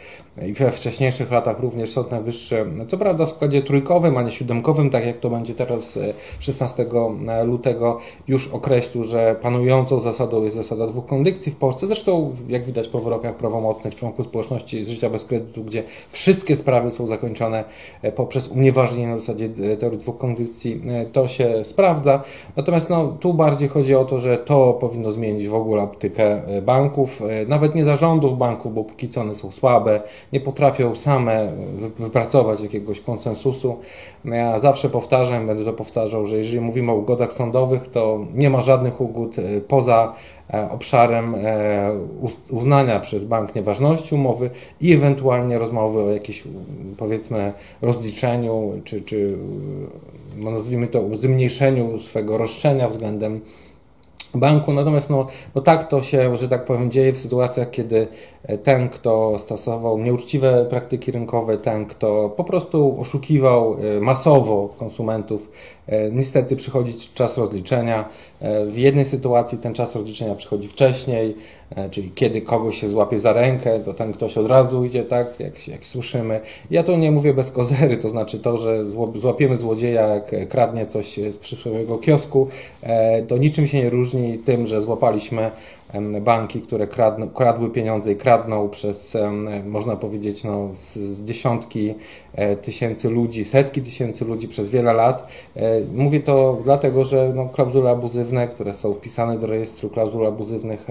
i we wcześniejszych latach również Sąd Najwyższy, co prawda w składzie trójkowym, a nie siódemkowym, tak jak to będzie teraz 16 e, e, lutego, już określił, że panującą zasadą jest zasada dwóch kondykcji w Polsce. Zresztą, jak widać po wyrokach prawomocnych członków społeczności życia bez kredytu, gdzie wszystkie sprawy są zakończone poprzez unieważnienie na zasadzie teorii dwóch kondycji, to się sprawdza. Natomiast no, tu bardziej chodzi o to, że to powinno zmienić w ogóle optykę banków, nawet nie zarządów banków, bo póki co one są słabe, nie potrafią same wypracować jakiegoś konsensusu. Ja zawsze powtarzam, będę to powtarzał, że jeżeli mówimy o ugodach sądowych, to nie ma żadnych ugód poza E, obszarem e, uznania przez bank nieważności umowy i ewentualnie rozmowy o jakimś powiedzmy rozliczeniu czy, czy no, nazwijmy to zmniejszeniu swego roszczenia względem banku. Natomiast no, no tak to się, że tak powiem, dzieje w sytuacjach, kiedy ten, kto stosował nieuczciwe praktyki rynkowe, ten, kto po prostu oszukiwał e, masowo konsumentów, e, niestety przychodzi czas rozliczenia. E, w jednej sytuacji ten czas rozliczenia przychodzi wcześniej, czyli kiedy kogoś się złapie za rękę, to ten ktoś od razu idzie, tak, jak, jak słyszymy. Ja to nie mówię bez kozery, to znaczy to, że złapiemy złodzieja, jak kradnie coś z przysłowiowego kiosku, to niczym się nie różni tym, że złapaliśmy banki, które kradną, kradły pieniądze i kradną przez, można powiedzieć, no, dziesiątki e, tysięcy ludzi, setki tysięcy ludzi przez wiele lat. E, mówię to dlatego, że no, klauzule abuzywne, które są wpisane do rejestru klauzul abuzywnych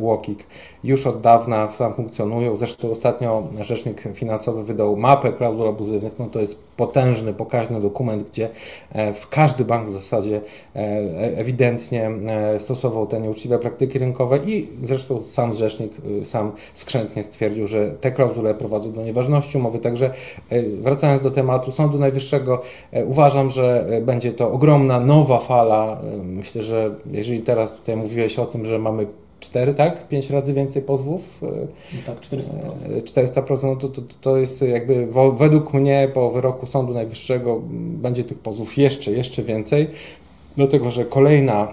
UOKiK już od dawna tam funkcjonują. Zresztą ostatnio Rzecznik Finansowy wydał mapę klauzul abuzywnych. No, to jest potężny, pokaźny dokument, gdzie e, w każdy bank w zasadzie ewidentnie stosował te nieuczciwe praktyki rynkowe i zresztą sam rzecznik y, sam skrzętnie stwierdził, że te klauzule prowadzą do nieważności umowy. Także y, wracając do tematu Sądu Najwyższego, y, uważam, że będzie to ogromna nowa fala. Myślę, że jeżeli teraz tutaj mówiłeś o tym, że mamy 4, tak? 5 razy więcej pozwów. No tak, 400%. 400% no to, to, to jest jakby według mnie po wyroku Sądu Najwyższego będzie tych pozwów jeszcze, jeszcze więcej. Dlatego, że kolejna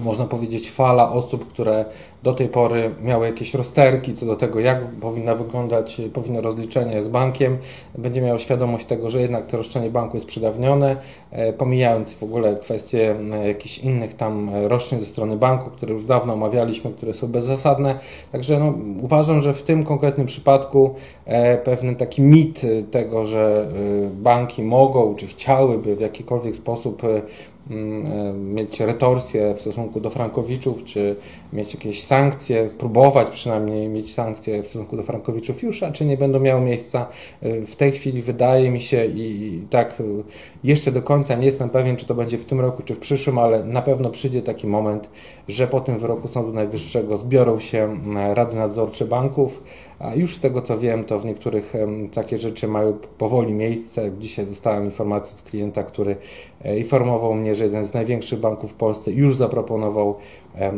można powiedzieć, fala osób, które do tej pory miały jakieś rozterki co do tego, jak powinna wyglądać, powinno rozliczenie z bankiem, będzie miało świadomość tego, że jednak to roszczenie banku jest przedawnione, e, pomijając w ogóle kwestie e, jakichś innych tam roszczeń ze strony banku, które już dawno omawialiśmy, które są bezzasadne. Także no, uważam, że w tym konkretnym przypadku e, pewien taki mit tego, że banki mogą czy chciałyby w jakikolwiek sposób e, mieć retorsję w stosunku do frankowiczów, czy mieć jakieś sankcje, próbować przynajmniej mieć sankcje w stosunku do frankowiczów już, a czy nie będą miały miejsca. E, w tej chwili wydaje mi się i tak e, jeszcze do końca nie jestem pewien, czy to będzie w tym roku, czy w przyszłym, ale na pewno przyjdzie taki moment, że po tym wyroku Sądu Najwyższego zbiorą się rady nadzorcze banków, a już z tego co wiem, to w niektórych takie rzeczy mają powoli miejsce. Dzisiaj dostałem informację od klienta, który informował mnie, że jeden z największych banków w Polsce już zaproponował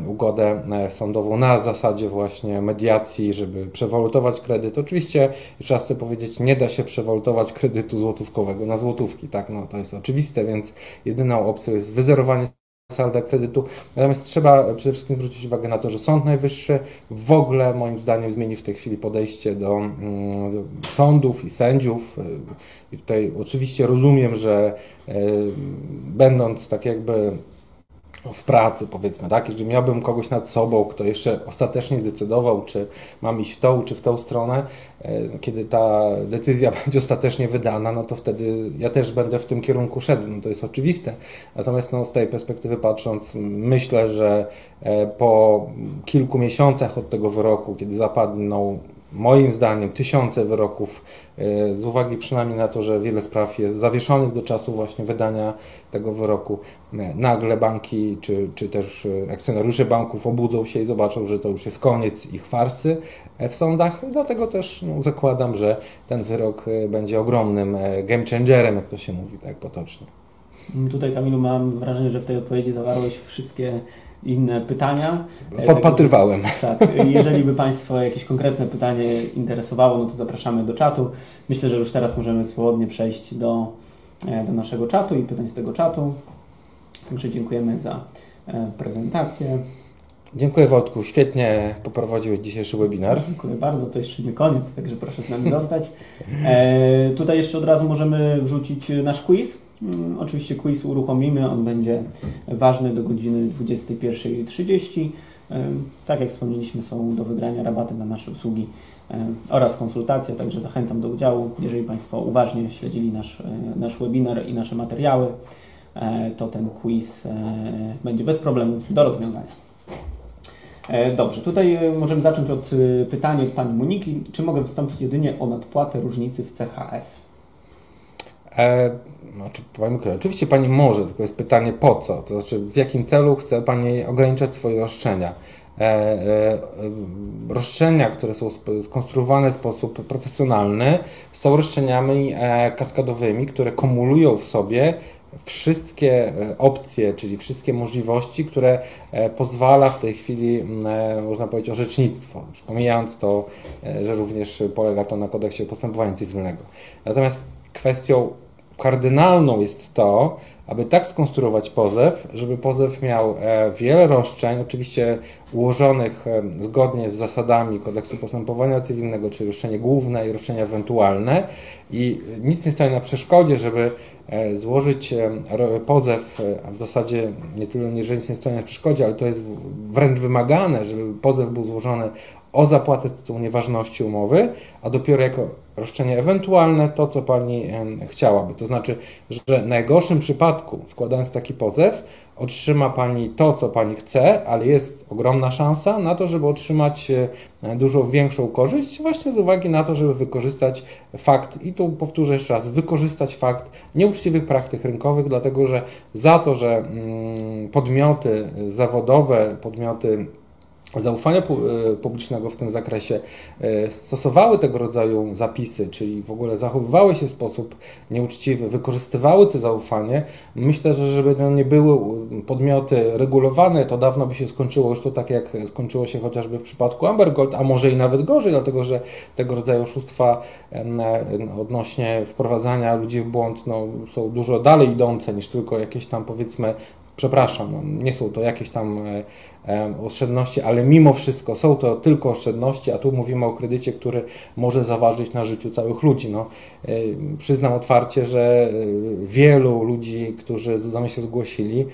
ugodę e, sądową na zasadzie właśnie mediacji, żeby przewalutować kredyt. Oczywiście, trzeba sobie powiedzieć, nie da się przewalutować kredytu złotówkowego na złotówki, tak, no to jest oczywiste, więc jedyną opcją jest wyzerowanie salda kredytu. Natomiast trzeba przede wszystkim zwrócić uwagę na to, że Sąd Najwyższy w ogóle moim zdaniem zmieni w tej chwili podejście do, mm, sądów i sędziów. I tutaj oczywiście rozumiem, że e, będąc tak jakby w pracy, powiedzmy, tak? Jeżeli miałbym kogoś nad sobą, kto jeszcze ostatecznie zdecydował, czy mam iść w tą, czy w tą stronę, e, kiedy ta decyzja *laughs* będzie ostatecznie wydana, no to wtedy ja też będę w tym kierunku szedł. No to jest oczywiste. Natomiast no, z tej perspektywy patrząc, myślę, że e, po kilku miesiącach od tego wyroku, kiedy zapadną moim zdaniem tysiące wyroków e, z uwagi przynajmniej na to, że wiele spraw jest zawieszonych do czasu właśnie wydania tego wyroku. E, nagle banki czy, czy też e, akcjonariusze banków obudzą się i zobaczą, że to już jest koniec ich farsy w sądach. Dlatego też no, zakładam, że ten wyrok będzie ogromnym game changerem, jak to się mówi tak potocznie. Tutaj Kamilu mam wrażenie, że w tej odpowiedzi zawarłeś wszystkie inne pytania. Podpatrywałem. Tak, jeżeli by Państwo jakieś konkretne pytanie interesowało, no to zapraszamy do czatu. Myślę, że już teraz możemy swobodnie przejść do, e, do naszego czatu i pytań z tego czatu. Także dziękujemy za e, prezentację. Dziękuję Wojtku, świetnie poprowadziłeś dzisiejszy webinar. Dziękuję bardzo, to jeszcze nie koniec, także proszę z nami zostać. E, tutaj jeszcze od razu możemy wrzucić nasz quiz. Mm, oczywiście quiz uruchomimy, on będzie ważny do godziny 21.30. E, Tak jak wspomnieliśmy, są do wygrania rabaty na nasze usługi e, oraz konsultacje, także zachęcam do udziału. Jeżeli Państwo uważnie śledzili nasz, e, nasz webinar i nasze materiały, e, to ten quiz e, będzie bez problemu do rozwiązania. E, Dobrze, tutaj e, możemy zacząć od e, pytania od Pani Moniki. Czy mogę wystąpić jedynie o nadpłatę różnicy w CHF? E, znaczy, oczywiście Pani może, tylko jest pytanie po co? To znaczy, w jakim celu chce Pani ograniczać swoje roszczenia? E, e, roszczenia, które są skonstruowane w sposób profesjonalny, są roszczeniami e, kaskadowymi, które kumulują w sobie wszystkie e, opcje, czyli wszystkie możliwości, które e, pozwala w tej chwili, e, można powiedzieć, orzecznictwo. Już pomijając to, że również polega to na kodeksie postępowania cywilnego. Natomiast kwestią kardynalną jest to, aby tak skonstruować pozew, żeby pozew miał e, wiele roszczeń, oczywiście ułożonych e, zgodnie z zasadami kodeksu postępowania cywilnego, czyli roszczenie główne i roszczenia ewentualne. I nic nie stoi na przeszkodzie, żeby e, złożyć pozew, a w zasadzie nie tyle, że nic nie stoi na przeszkodzie, ale to jest wręcz wymagane, żeby pozew był złożony o zapłatę z tytułu nieważności umowy, a dopiero jako roszczenie ewentualne to, co Pani chciałaby. To znaczy, że w najgorszym przypadku, składając taki pozew, otrzyma Pani to, co Pani chce, ale jest ogromna szansa na to, żeby otrzymać e, dużo większą korzyść, właśnie z uwagi na to, żeby wykorzystać fakt, i tu powtórzę jeszcze raz, wykorzystać fakt nieuczciwych praktyk rynkowych, dlatego że za to, że mm, podmioty zawodowe, podmioty zaufania e, publicznego w tym zakresie e, stosowały tego rodzaju zapisy, czyli w ogóle zachowywały się w sposób nieuczciwy, wykorzystywały to zaufanie, myślę, że żeby to nie były podmioty regulowane, to dawno by się skończyło już to tak, jak skończyło się chociażby w przypadku Amber Gold, a może i nawet gorzej, dlatego że tego rodzaju oszustwa e, odnośnie wprowadzania ludzi w błąd no, są dużo dalej idące niż tylko jakieś tam powiedzmy przepraszam, no, nie są to jakieś tam e, e, oszczędności, ale mimo wszystko są to tylko oszczędności, a tu mówimy o kredycie, który może zaważyć na życiu całych ludzi. No, e, przyznam otwarcie, że wielu ludzi, którzy do mnie się zgłosili,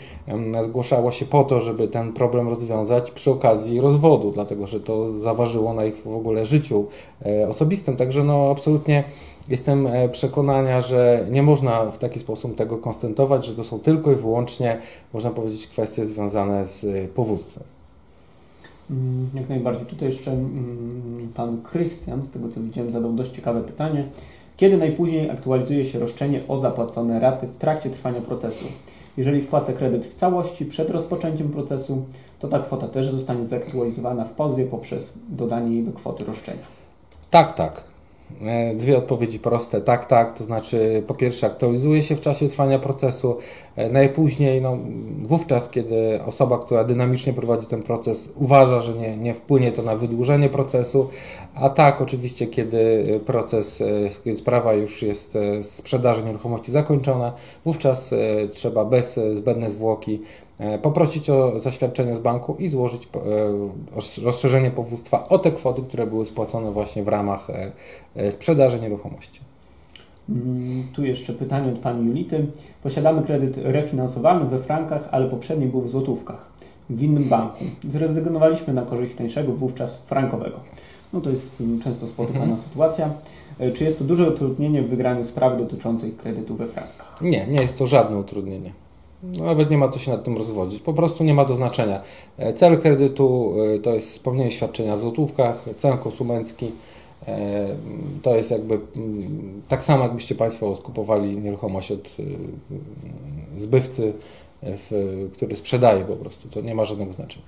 zgłaszało się po to, żeby ten problem rozwiązać przy okazji rozwodu, dlatego że to zaważyło na ich w ogóle życiu osobistym. Także no, absolutnie Jestem e, przekonania, że nie można w taki sposób tego konstantować, że to są tylko i wyłącznie, można powiedzieć, kwestie związane z e, powództwem. Mm, Jak najbardziej. Tutaj jeszcze mm, pan Krystian, z tego co widziałem, zadał dość ciekawe pytanie. Kiedy najpóźniej aktualizuje się roszczenie o zapłacone raty w trakcie trwania procesu? Jeżeli spłacę kredyt w całości przed rozpoczęciem procesu, to ta kwota też zostanie zaktualizowana w pozwie poprzez dodanie jej do kwoty roszczenia. Tak, tak. E, Dwie odpowiedzi proste. Tak, tak. To znaczy, po pierwsze, aktualizuje się w czasie trwania procesu. E, Najpóźniej, no, wówczas, kiedy osoba, która dynamicznie prowadzi ten proces, uważa, że nie, nie wpłynie to na wydłużenie procesu. A tak, oczywiście, kiedy proces, e, kiedy sprawa już jest sprzedaży nieruchomości zakończona, wówczas trzeba bez zbędnej zwłoki poprosić o zaświadczenie z banku i złożyć e, roz- rozszerzenie powództwa o te kwoty, które były spłacone właśnie w ramach e, e, sprzedaży nieruchomości. Mm, Tu jeszcze pytanie od Pani Julity. Posiadamy kredyt refinansowany we frankach, ale poprzedni był w złotówkach w innym banku. Zrezygnowaliśmy na korzyść tańszego, wówczas frankowego. No to jest mm, często spotykana Mhm. sytuacja. E, Czy jest to duże utrudnienie w wygraniu sprawy dotyczącej kredytu we frankach? Nie, nie jest to żadne utrudnienie. Nawet nie ma co się nad tym rozwodzić. Po prostu nie ma to znaczenia. E, Cel kredytu e, to jest spełnienie świadczenia w złotówkach, cel konsumencki. e, To jest jakby mm, tak samo, jakbyście Państwo skupowali nieruchomość od zbywcy, który sprzedaje po prostu. To nie ma żadnego znaczenia.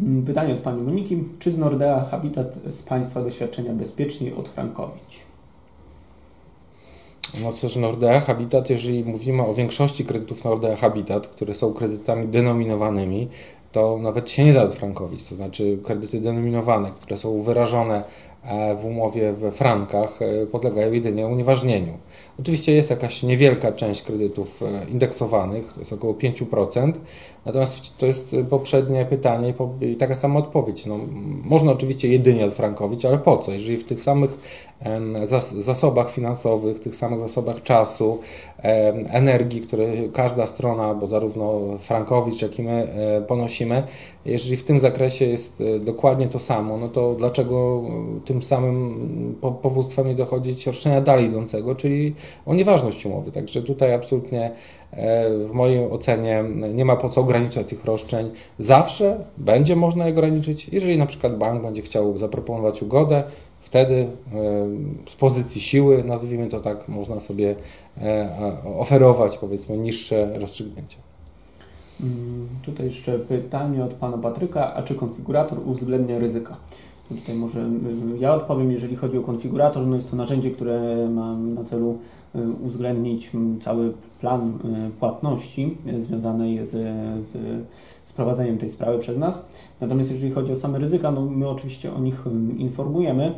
Mm, Pytanie od Pani Moniki. Czy z Nordea Habitat z Państwa doświadczenia bezpieczniej od frankowić? No cóż, Nordea Habitat, jeżeli mówimy o większości kredytów Nordea Habitat, które są kredytami denominowanymi, to nawet się nie da odfrankowić. To znaczy kredyty denominowane, które są wyrażone e, w umowie we frankach, e, podlegają jedynie unieważnieniu. Oczywiście jest jakaś niewielka część kredytów e, indeksowanych, to jest około 5%, natomiast to jest poprzednie pytanie i taka sama odpowiedź. No, można oczywiście jedynie odfrankowić, ale po co? Jeżeli w tych samych zasobach finansowych, tych samych zasobach czasu, energii, które każda strona, bo zarówno Frankowicz, jak i my e, ponosimy, jeżeli w tym zakresie jest e, dokładnie to samo, no to dlaczego tym samym powództwem nie dochodzić roszczenia dalej idącego, czyli o nieważność umowy. Także tutaj absolutnie e, w mojej ocenie nie ma po co ograniczać tych roszczeń. Zawsze będzie można je ograniczyć, jeżeli na przykład bank będzie chciał zaproponować ugodę, wtedy e, z pozycji siły, nazwijmy to tak, można sobie e, oferować powiedzmy niższe rozstrzygnięcia. Mm, tutaj jeszcze pytanie od pana Patryka, a czy konfigurator uwzględnia ryzyka? Tutaj może y, ja odpowiem, jeżeli chodzi o konfigurator, no jest to narzędzie, które ma na celu y, uwzględnić cały plan y, płatności związanej z, z, z prowadzeniem tej sprawy przez nas. Natomiast jeżeli chodzi o same ryzyka, no my oczywiście o nich informujemy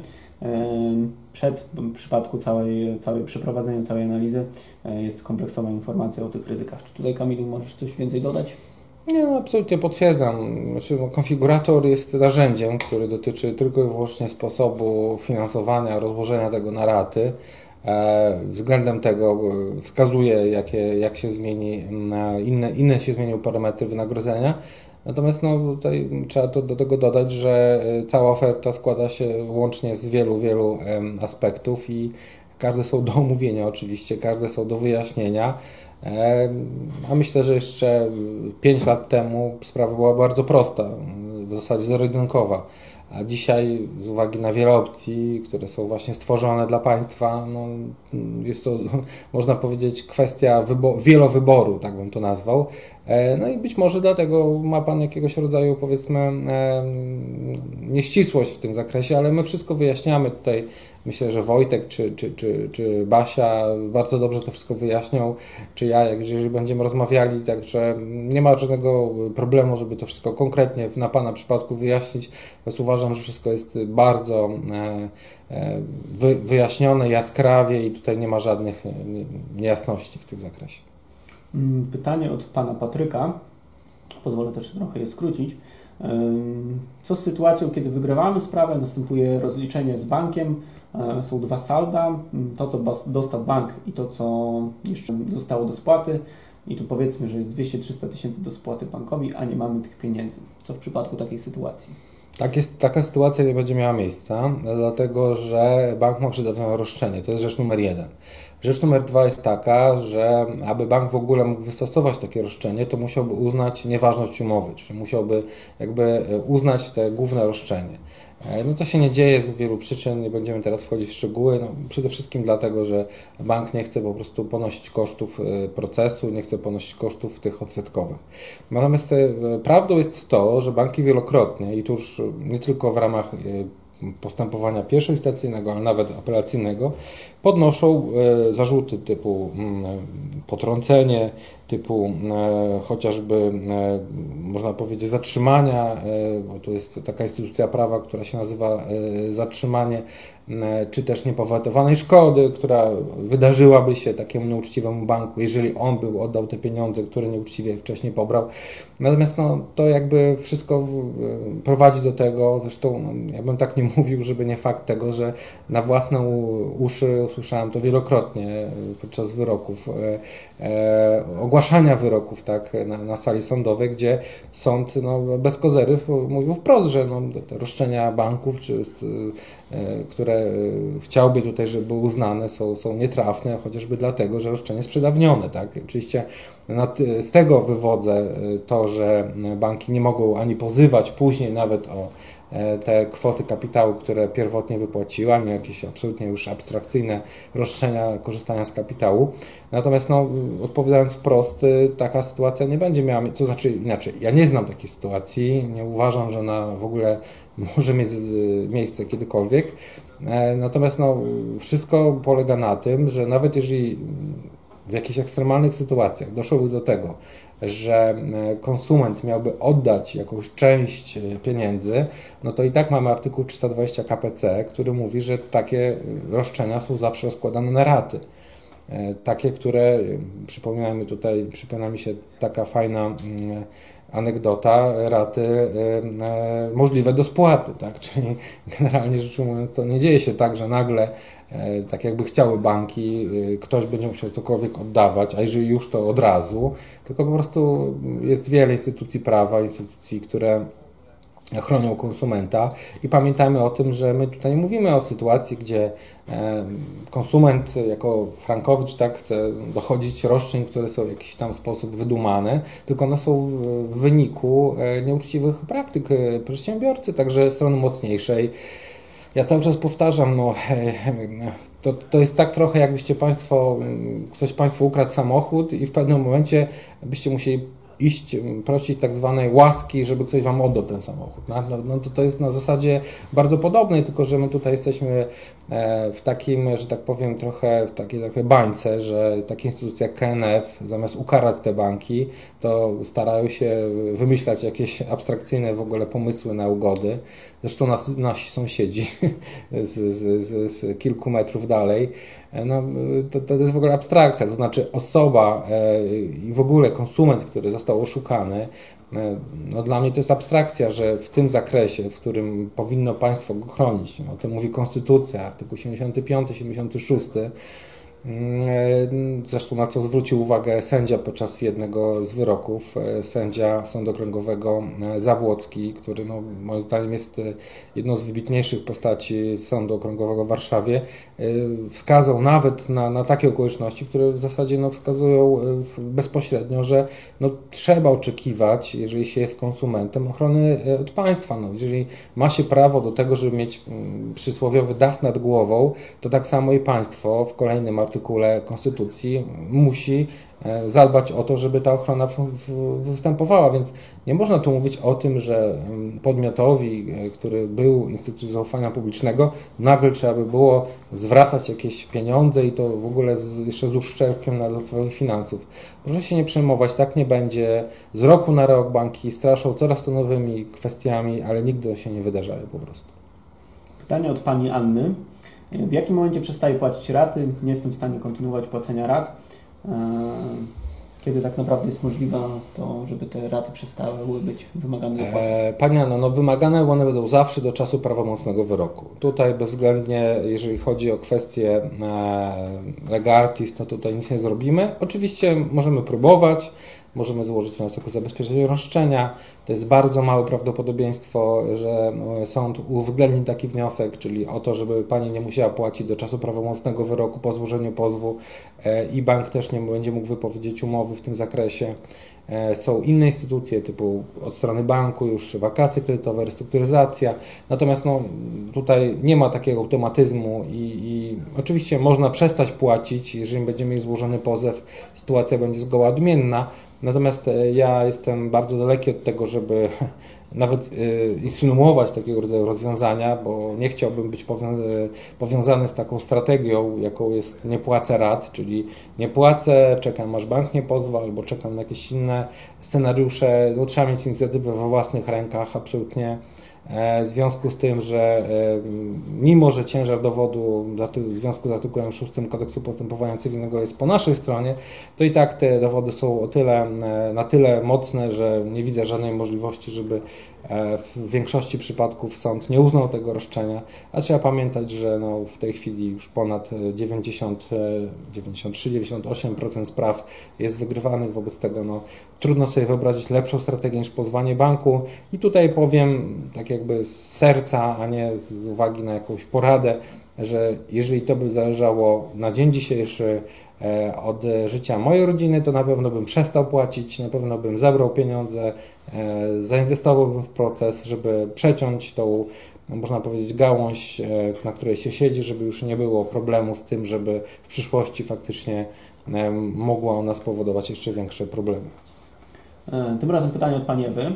przed w przypadku całej, całej przeprowadzenia całej analizy jest kompleksowa informacja o tych ryzykach. Czy tutaj Kamilu możesz coś więcej dodać? Nie, no, absolutnie potwierdzam. Znaczy, no, konfigurator jest narzędziem, który dotyczy tylko i wyłącznie sposobu finansowania, rozłożenia tego na raty. E, względem tego e, wskazuje, jakie, jak się zmieni, inne, inne się zmienią parametry wynagrodzenia. Natomiast no, tutaj trzeba to, do tego dodać, że e, cała oferta składa się łącznie z wielu, wielu aspektów i każde są do omówienia oczywiście, każde są do wyjaśnienia. A myślę, że jeszcze 5 lat temu sprawa była bardzo prosta, w zasadzie zero-jedynkowa. A dzisiaj, z uwagi na wiele opcji, które są właśnie stworzone dla państwa, no, jest to, *laughs* można powiedzieć, kwestia wybo- wielowyboru, tak bym to nazwał. E, no i być może dlatego ma Pan jakiegoś rodzaju, powiedzmy, nieścisłość w tym zakresie, ale my wszystko wyjaśniamy tutaj Myślę, że Wojtek czy, czy, czy, czy Basia bardzo dobrze to wszystko wyjaśnią, czy ja, jak jeżeli będziemy rozmawiali, także nie ma żadnego problemu, żeby to wszystko konkretnie na Pana przypadku wyjaśnić, więc uważam, że wszystko jest bardzo e, e, wyjaśnione jaskrawie i tutaj nie ma żadnych niejasności w tym zakresie. Mm, pytanie od Pana Patryka, pozwolę też trochę je skrócić. Co z sytuacją, kiedy wygrywamy sprawę, następuje rozliczenie z bankiem, E, są dwa salda, to co dostał bank i to co jeszcze zostało do spłaty. I tu powiedzmy, że jest 200-300 tysięcy do spłaty bankowi, a nie mamy tych pieniędzy. Co w przypadku takiej sytuacji? Tak jest, taka sytuacja nie będzie miała miejsca, dlatego że bank ma przedawnione roszczenie. To jest rzecz numer jeden. Rzecz numer dwa jest taka, że aby bank w ogóle mógł wystosować takie roszczenie, to musiałby uznać nieważność umowy, czyli musiałby jakby uznać te główne roszczenie. E, no to się nie dzieje z wielu przyczyn, nie będziemy teraz wchodzić w szczegóły. No, przede wszystkim dlatego, że bank nie chce po prostu ponosić kosztów e, procesu, nie chce ponosić kosztów tych odsetkowych. Natomiast e, prawdą jest to, że banki wielokrotnie i tu już nie tylko w ramach postępowania pierwszoinstancyjnego, ale nawet apelacyjnego, podnoszą zarzuty typu mm, potrącenie, typu e, chociażby, e, można powiedzieć, zatrzymania, e, bo tu jest taka instytucja prawa, która się nazywa zatrzymanie, czy też niepowetowanej szkody, która wydarzyłaby się takiemu nieuczciwemu banku, jeżeli on był oddał te pieniądze, które nieuczciwie wcześniej pobrał. Natomiast no, to jakby wszystko prowadzi do tego, zresztą no, ja bym tak nie mówił, żeby nie fakt tego, że na własne uszy usłyszałem to wielokrotnie podczas wyroków e, ogłaszania wyroków tak, na, na, sali sądowej, gdzie sąd no, bez kozery mówił wprost, że no, roszczenia banków, czy, e, które e, chciałby tutaj, żeby uznane, są, są nietrafne, chociażby dlatego, że roszczenie jest przedawnione. Tak? Oczywiście z tego wywodzę e, to, że banki nie mogą ani pozywać później nawet o E, te kwoty kapitału, które pierwotnie wypłaciła, nie jakieś absolutnie już abstrakcyjne roszczenia korzystania z kapitału. Natomiast no, odpowiadając wprost, taka sytuacja nie będzie miała, co znaczy inaczej, ja nie znam takiej sytuacji, nie uważam, że ona w ogóle może mieć miejsce kiedykolwiek. E, natomiast no, wszystko polega na tym, że nawet jeżeli w jakichś ekstremalnych sytuacjach doszłoby do tego, że e, konsument miałby oddać jakąś część e, pieniędzy, no to i tak mamy artykuł 320 KPC, który mówi, że takie roszczenia są zawsze rozkładane na raty. takie, które przypomina mi tutaj, przypomina mi się taka fajna mm, anegdota, raty możliwe do spłaty, tak? *laughs* Czyli generalnie rzecz ujmując, to nie dzieje się tak, że nagle E, tak jakby chciały banki, e, ktoś będzie musiał cokolwiek oddawać, a jeżeli już to od razu, tylko po prostu jest wiele instytucji prawa, instytucji, które chronią konsumenta. I pamiętajmy o tym, że my tutaj mówimy o sytuacji, gdzie e, konsument jako frankowicz tak chce dochodzić roszczeń, które są w jakiś tam sposób wydumane, tylko one są w wyniku nieuczciwych praktyk przedsiębiorcy, także strony mocniejszej. Ja cały czas powtarzam, no, to, to jest tak trochę, jakbyście Państwo, ktoś Państwu ukradł samochód i w pewnym momencie byście musieli iść, prosić tak zwanej łaski, żeby ktoś Wam oddał ten samochód. No, no, no to, to jest na zasadzie bardzo podobnej, tylko że my tutaj jesteśmy e, w takim, że tak powiem, trochę w takiej trochę bańce, że takie instytucje jak KNF zamiast ukarać te banki, to starają się wymyślać jakieś abstrakcyjne w ogóle pomysły na ugody. Zresztą nas, nasi sąsiedzi *laughs* z, z, z, z kilku metrów dalej no, to, to jest w ogóle abstrakcja, to znaczy osoba e, i w ogóle konsument, który został oszukany, e, no, dla mnie to jest abstrakcja, że w tym zakresie, w którym powinno państwo go chronić, no, o tym mówi Konstytucja, artykuł 75, 76, Mm, zresztą na co zwrócił uwagę sędzia podczas jednego z wyroków, e, sędzia Sądu Okręgowego e, Zabłocki, który no, moim zdaniem jest e, jedną z wybitniejszych postaci Sądu Okręgowego w Warszawie, wskazał nawet na, na takie okoliczności, które w zasadzie no, wskazują bezpośrednio, że no, trzeba oczekiwać, jeżeli się jest konsumentem, ochrony od państwa. No, jeżeli ma się prawo do tego, żeby mieć mm, przysłowiowy dach nad głową, to tak samo i państwo w kolejnym artykule Konstytucji musi e, zadbać o to, żeby ta ochrona występowała, więc nie można tu mówić o tym, że mm, podmiotowi, e, który był instytucją zaufania publicznego, nagle trzeba by było zwracać jakieś pieniądze i to w ogóle z, jeszcze z uszczerbkiem na swoich finansów. Proszę się nie przejmować, tak nie będzie. Z roku na rok banki straszą coraz to nowymi kwestiami, ale nigdy się nie wydarzają po prostu. Pytanie od Pani Anny. W jakim momencie przestaję płacić raty? Nie jestem w stanie kontynuować płacenia rat. E, kiedy tak naprawdę jest możliwe to, żeby te raty przestały być wymagane do płacenia? E, Panie Anno, no wymagane one będą zawsze do czasu prawomocnego wyroku. Tutaj bezwzględnie, jeżeli chodzi o kwestię e, legartis, to tutaj nic nie zrobimy. Oczywiście możemy próbować, możemy złożyć wniosek o zabezpieczenie roszczenia. To jest bardzo małe prawdopodobieństwo, że no, sąd uwzględni taki wniosek, czyli o to, żeby pani nie musiała płacić do czasu prawomocnego wyroku po złożeniu pozwu e, i bank też nie będzie mógł wypowiedzieć umowy w tym zakresie. E, są inne instytucje typu od strony banku już wakacje kredytowe, restrukturyzacja. Natomiast no, tutaj nie ma takiego automatyzmu i, i oczywiście można przestać płacić, jeżeli będzie mieć złożony pozew, sytuacja będzie zgoła odmienna. Natomiast e, ja jestem bardzo daleki od tego, żeby *laughs* nawet e, insynuować takiego rodzaju rozwiązania, bo nie chciałbym być powiązany z taką strategią, jaką jest nie płacę rat, czyli nie płacę, czekam aż bank nie pozwa, albo czekam na jakieś inne scenariusze. No, trzeba mieć inicjatywę we własnych rękach, absolutnie E, w związku z tym, że e, mimo, że ciężar dowodu w związku z artykułem 6 kodeksu postępowania cywilnego jest po naszej stronie, to i tak te dowody są o tyle, e, na tyle mocne, że nie widzę żadnej możliwości, żeby w większości przypadków sąd nie uznał tego roszczenia, a trzeba pamiętać, że no w tej chwili już ponad 90, 93-98% spraw jest wygrywanych, wobec tego no, trudno sobie wyobrazić lepszą strategię niż pozwanie banku. I tutaj powiem, tak jakby z serca, a nie z uwagi na jakąś poradę, że jeżeli to by zależało na dzień dzisiejszy e, od życia mojej rodziny, to na pewno bym przestał płacić, na pewno bym zabrał pieniądze, e, zainwestowałbym w proces, żeby przeciąć tą, można powiedzieć, gałąź, e, na której się siedzi, żeby już nie było problemu z tym, żeby w przyszłości faktycznie mogła ona spowodować jeszcze większe problemy. Tym razem pytanie od Pani Ewy.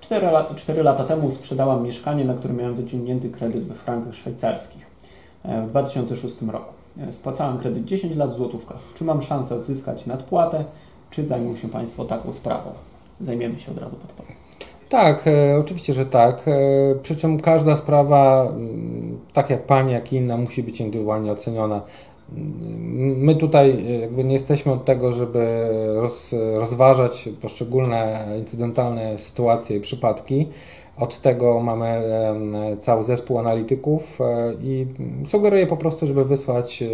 4, lat, 4 lata temu sprzedałam mieszkanie, na którym miałem zaciągnięty kredyt we frankach szwajcarskich e, w 2006 roku. E, spłacałem kredyt 10 lat w złotówkach. Czy mam szansę odzyskać nadpłatę, czy zajmą się Państwo taką sprawą? Zajmiemy się od razu podpowiem. Tak, e, oczywiście, że tak. E, przy czym każda sprawa, m, tak jak Pani, jak i inna, musi być indywidualnie oceniona. My tutaj jakby nie jesteśmy od tego, żeby roz, rozważać poszczególne incydentalne sytuacje i przypadki. Od tego mamy cały zespół analityków e, i sugeruję po prostu, żeby wysłać e,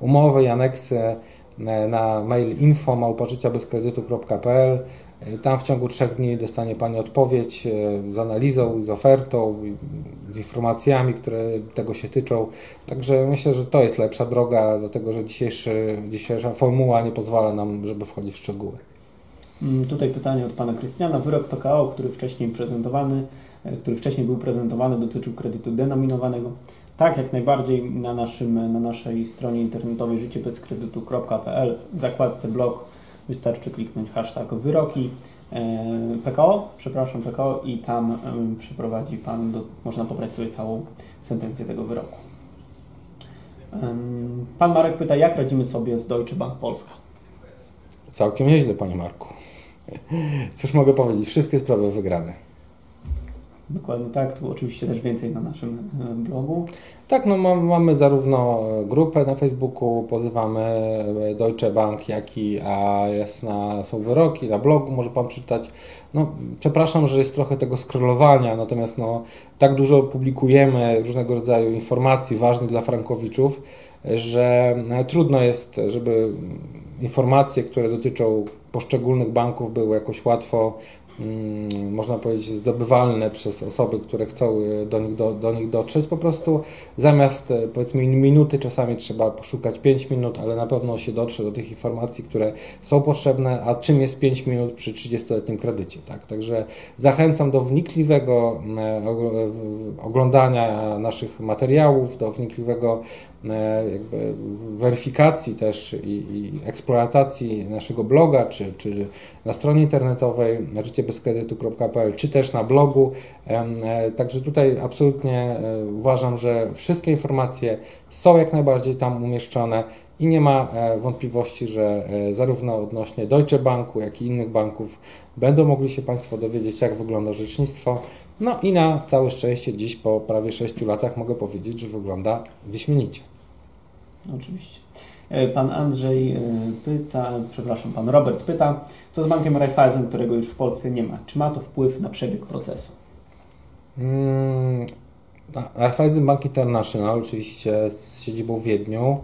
umowy i aneksy e, na mail info.małpożyciabezkredytu.pl tam w ciągu trzech dni dostanie Pani odpowiedź z analizą, z ofertą, z informacjami, które tego się tyczą. Także myślę, że to jest lepsza droga, dlatego że dzisiejsza formuła nie pozwala nam, żeby wchodzić w szczegóły. Mm, tutaj pytanie od Pana Krystiana. Wyrok PKO, który wcześniej prezentowany, który wcześniej był prezentowany, dotyczył kredytu denominowanego. Tak, jak najbardziej na, naszym, na naszej stronie internetowej życiebezkredytu.pl w zakładce blog wystarczy kliknąć hashtag wyroki e, PKO, przepraszam PKO i tam e, przeprowadzi Pan, do, można pobrać sobie całą sentencję tego wyroku. Pan Marek pyta, jak radzimy sobie z Deutsche Bank Polska? Całkiem nieźle, Panie Marku. Cóż mogę powiedzieć? Wszystkie sprawy wygrane. Dokładnie tak, tu oczywiście też więcej na naszym e, blogu. Tak, no mamy zarówno grupę na Facebooku, pozywamy e, Deutsche Bank, jak i a jest na, są wyroki, na blogu może Pan przeczytać. No, przepraszam, że jest trochę tego scrollowania, natomiast no, tak dużo publikujemy różnego rodzaju informacji ważnych dla frankowiczów, że e, trudno jest, żeby informacje, które dotyczą poszczególnych banków były jakoś łatwo można powiedzieć, zdobywalne przez osoby, które chcą e, do nich, do, do nich dotrzeć. Po prostu zamiast e, powiedzmy minuty, czasami trzeba poszukać 5 minut, ale na pewno się dotrze do tych informacji, które są potrzebne, a czym jest 5 minut przy 30-letnim kredycie. Tak? Także zachęcam do wnikliwego e, oglądania naszych materiałów, do wnikliwego jakby weryfikacji też i, i, eksploatacji naszego bloga, czy, czy na stronie internetowej życiebezkredytu.pl, czy też na blogu. E, także tutaj absolutnie e, uważam, że wszystkie informacje są jak najbardziej tam umieszczone i nie ma wątpliwości, że zarówno odnośnie Deutsche Banku, jak i innych banków będą mogli się Państwo dowiedzieć, jak wygląda rzecznictwo. No i na całe szczęście dziś po prawie 6 latach mogę powiedzieć, że wygląda wyśmienicie. Oczywiście. E, pan Andrzej e, pyta, przepraszam, pan Robert pyta, co z bankiem Raiffeisen, którego już w Polsce nie ma? Czy ma to wpływ na przebieg procesu? Hmm, Raiffeisen Bank International, oczywiście z siedzibą w Wiedniu.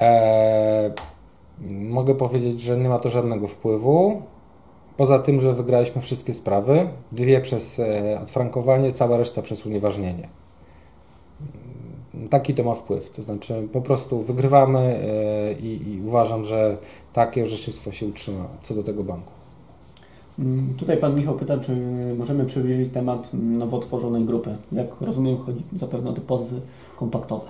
E, mogę powiedzieć, że nie ma to żadnego wpływu. Poza tym, że wygraliśmy wszystkie sprawy, dwie przez e, odfrankowanie, cała reszta przez unieważnienie. Taki to ma wpływ. To znaczy, po prostu wygrywamy e, i, i uważam, że takie orzecznictwo się utrzyma co do tego banku. Mm, tutaj Pan Michał pyta, czy możemy przybliżyć temat nowo tworzonej grupy. Jak rozumiem, chodzi zapewne o te pozwy kompaktowe.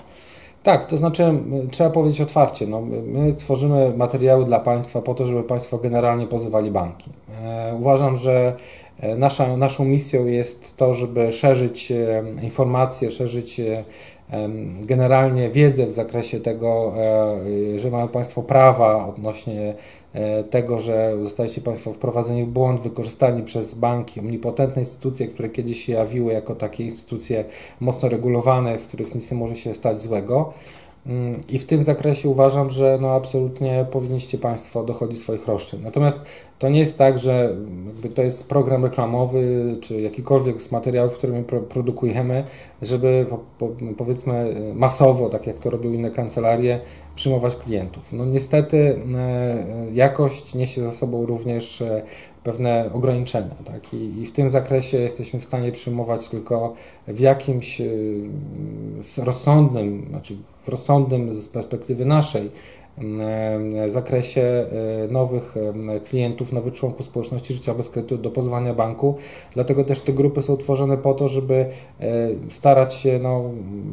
Tak, to znaczy trzeba powiedzieć otwarcie, no, my tworzymy materiały dla Państwa po to, żeby Państwo generalnie pozywali banki. E, uważam, że e, nasza, naszą misją jest to, żeby szerzyć e, informacje, szerzyć generalnie wiedzę w zakresie tego, że mają Państwo prawa odnośnie tego, że zostaliście Państwo wprowadzeni w błąd, wykorzystani przez banki, omnipotentne instytucje, które kiedyś się jawiły jako takie instytucje mocno regulowane, w których nic nie może się stać złego. Mm, I w tym zakresie uważam, że no absolutnie powinniście Państwo dochodzić swoich roszczeń. Natomiast to nie jest tak, że to jest program reklamowy, czy jakikolwiek z materiałów, które my produkujemy, żeby po, po, powiedzmy masowo, tak jak to robią inne kancelarie, przyjmować klientów. No niestety e, jakość niesie za sobą również e, pewne ograniczenia. Tak? I, I, w tym zakresie jesteśmy w stanie przyjmować tylko w jakimś e, rozsądnym, znaczy w rozsądnym z perspektywy naszej zakresie nowych klientów, nowych członków społeczności życia bez kredytu do pozwania banku. Dlatego też te grupy są tworzone po to, żeby starać się no,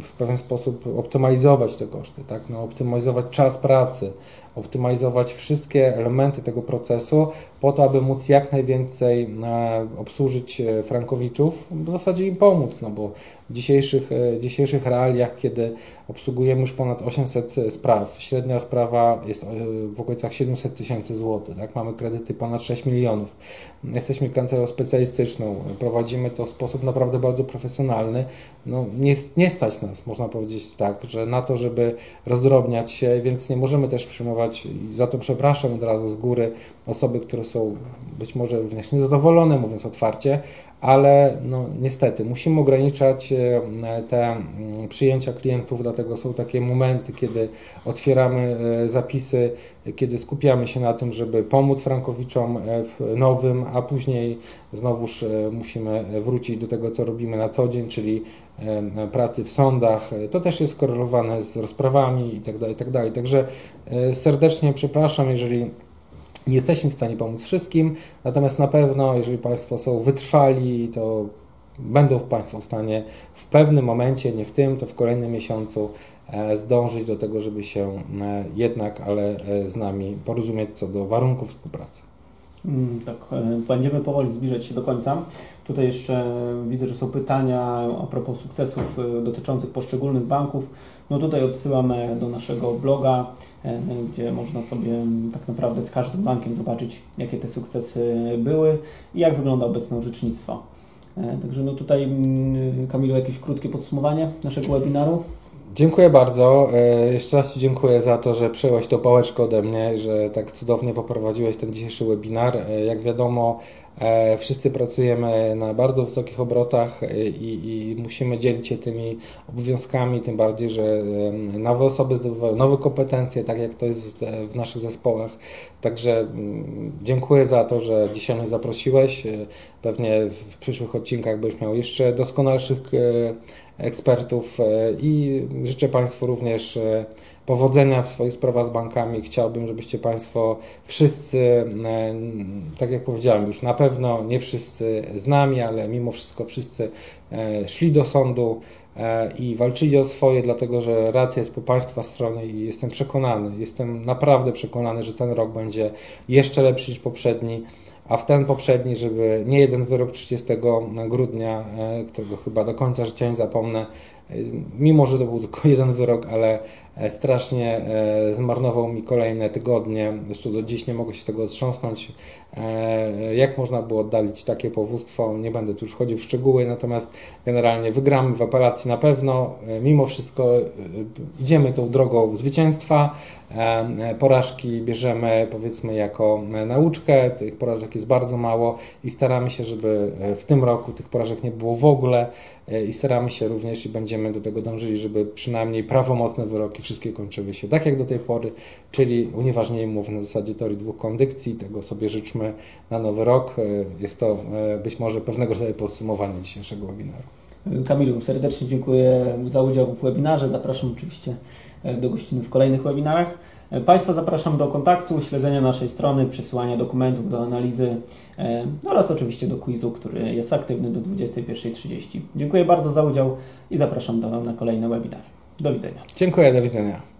w pewien sposób optymalizować te koszty, tak? no, optymalizować czas pracy, optymalizować wszystkie elementy tego procesu po to, aby móc jak najwięcej e, obsłużyć e, frankowiczów, w zasadzie im pomóc, no bo w dzisiejszych, e, dzisiejszych realiach, kiedy obsługujemy już ponad 800 spraw, średnia sprawa jest w okolicach 700 tysięcy złotych, tak? mamy kredyty ponad 6 milionów, jesteśmy kancelą specjalistyczną, prowadzimy to w sposób naprawdę bardzo profesjonalny, no nie, nie stać nas, można powiedzieć tak, że na to, żeby rozdrobniać się, więc nie możemy też przyjmować i za to przepraszam od razu z góry osoby, które są być może również niezadowolone, mówiąc otwarcie, ale no, niestety musimy ograniczać e, te mm, przyjęcia klientów, dlatego są takie momenty, kiedy otwieramy e, zapisy, kiedy skupiamy się na tym, żeby pomóc frankowiczom e, w nowym, a później znowuż musimy wrócić do tego, co robimy na co dzień, czyli pracy w sądach. To też jest skorelowane z rozprawami itd. Tak itd. Tak Także serdecznie przepraszam, jeżeli nie jesteśmy w stanie pomóc wszystkim, natomiast na pewno, jeżeli Państwo są wytrwali, to będą Państwo w stanie w pewnym momencie, nie w tym, to w kolejnym miesiącu e, zdążyć do tego, żeby się e, jednak, ale e, z nami porozumieć co do warunków współpracy. Mm, tak, będziemy powoli zbliżać się do końca. Tutaj jeszcze widzę, że są pytania a propos sukcesów dotyczących poszczególnych banków. No tutaj odsyłamy do naszego bloga, e, gdzie można sobie tak naprawdę z każdym bankiem zobaczyć, jakie te sukcesy były i jak wygląda obecne orzecznictwo. E, także no tutaj Kamilu jakieś krótkie podsumowanie naszego webinaru. Dziękuję bardzo. E, jeszcze raz Ci dziękuję za to, że przyjąłeś tą pałeczkę ode mnie, że tak cudownie poprowadziłeś ten dzisiejszy webinar. Jak wiadomo, wszyscy pracujemy na bardzo wysokich obrotach e, i, i, musimy dzielić się tymi obowiązkami, tym bardziej, że nowe osoby zdobywają nowe kompetencje, tak jak to jest w naszych zespołach. Także dziękuję za to, że dzisiaj mnie zaprosiłeś. E, pewnie w przyszłych odcinkach będziesz miał jeszcze doskonalszych ekspertów i życzę Państwu również powodzenia w swoich sprawach z bankami. Chciałbym, żebyście Państwo wszyscy, e, tak jak powiedziałem już, na pewno nie wszyscy z nami, ale mimo wszystko wszyscy e, szli do sądu e, i walczyli o swoje, dlatego że racja jest po Państwa stronie i jestem przekonany, jestem naprawdę przekonany, że ten rok będzie jeszcze lepszy niż poprzedni a w ten poprzedni, żeby nie jeden wyrok 30 grudnia, którego chyba do końca życia nie zapomnę, mimo że to był tylko *laughs* jeden wyrok, ale E, strasznie e, zmarnował mi kolejne tygodnie. Zresztą do dziś nie mogę się tego otrząsnąć. E, jak można było oddalić takie powództwo? Nie będę tu już wchodził w szczegóły, natomiast generalnie wygramy w apelacji na pewno. Mimo wszystko idziemy tą drogą zwycięstwa. Porażki bierzemy powiedzmy jako nauczkę. Tych porażek jest bardzo mało i staramy się, żeby w tym roku tych porażek nie było w ogóle i staramy się również i będziemy do tego dążyli, żeby przynajmniej prawomocne wyroki wszystkie kończyły się tak jak do tej pory, czyli unieważnienie umów na zasadzie teorii dwóch kondycji. Tego sobie życzmy na nowy rok. E, jest to e, być może pewnego rodzaju podsumowanie dzisiejszego webinaru. Kamilu, serdecznie dziękuję za udział w webinarze. Zapraszam oczywiście e, do gościny w kolejnych webinarach. Państwa zapraszam do kontaktu, śledzenia naszej strony, przesyłania dokumentów do analizy oraz oczywiście do quizu, który jest aktywny do 21.30. Dziękuję bardzo za udział i zapraszam do, na kolejne webinary. Do widzenia. Dziękuję, do widzenia.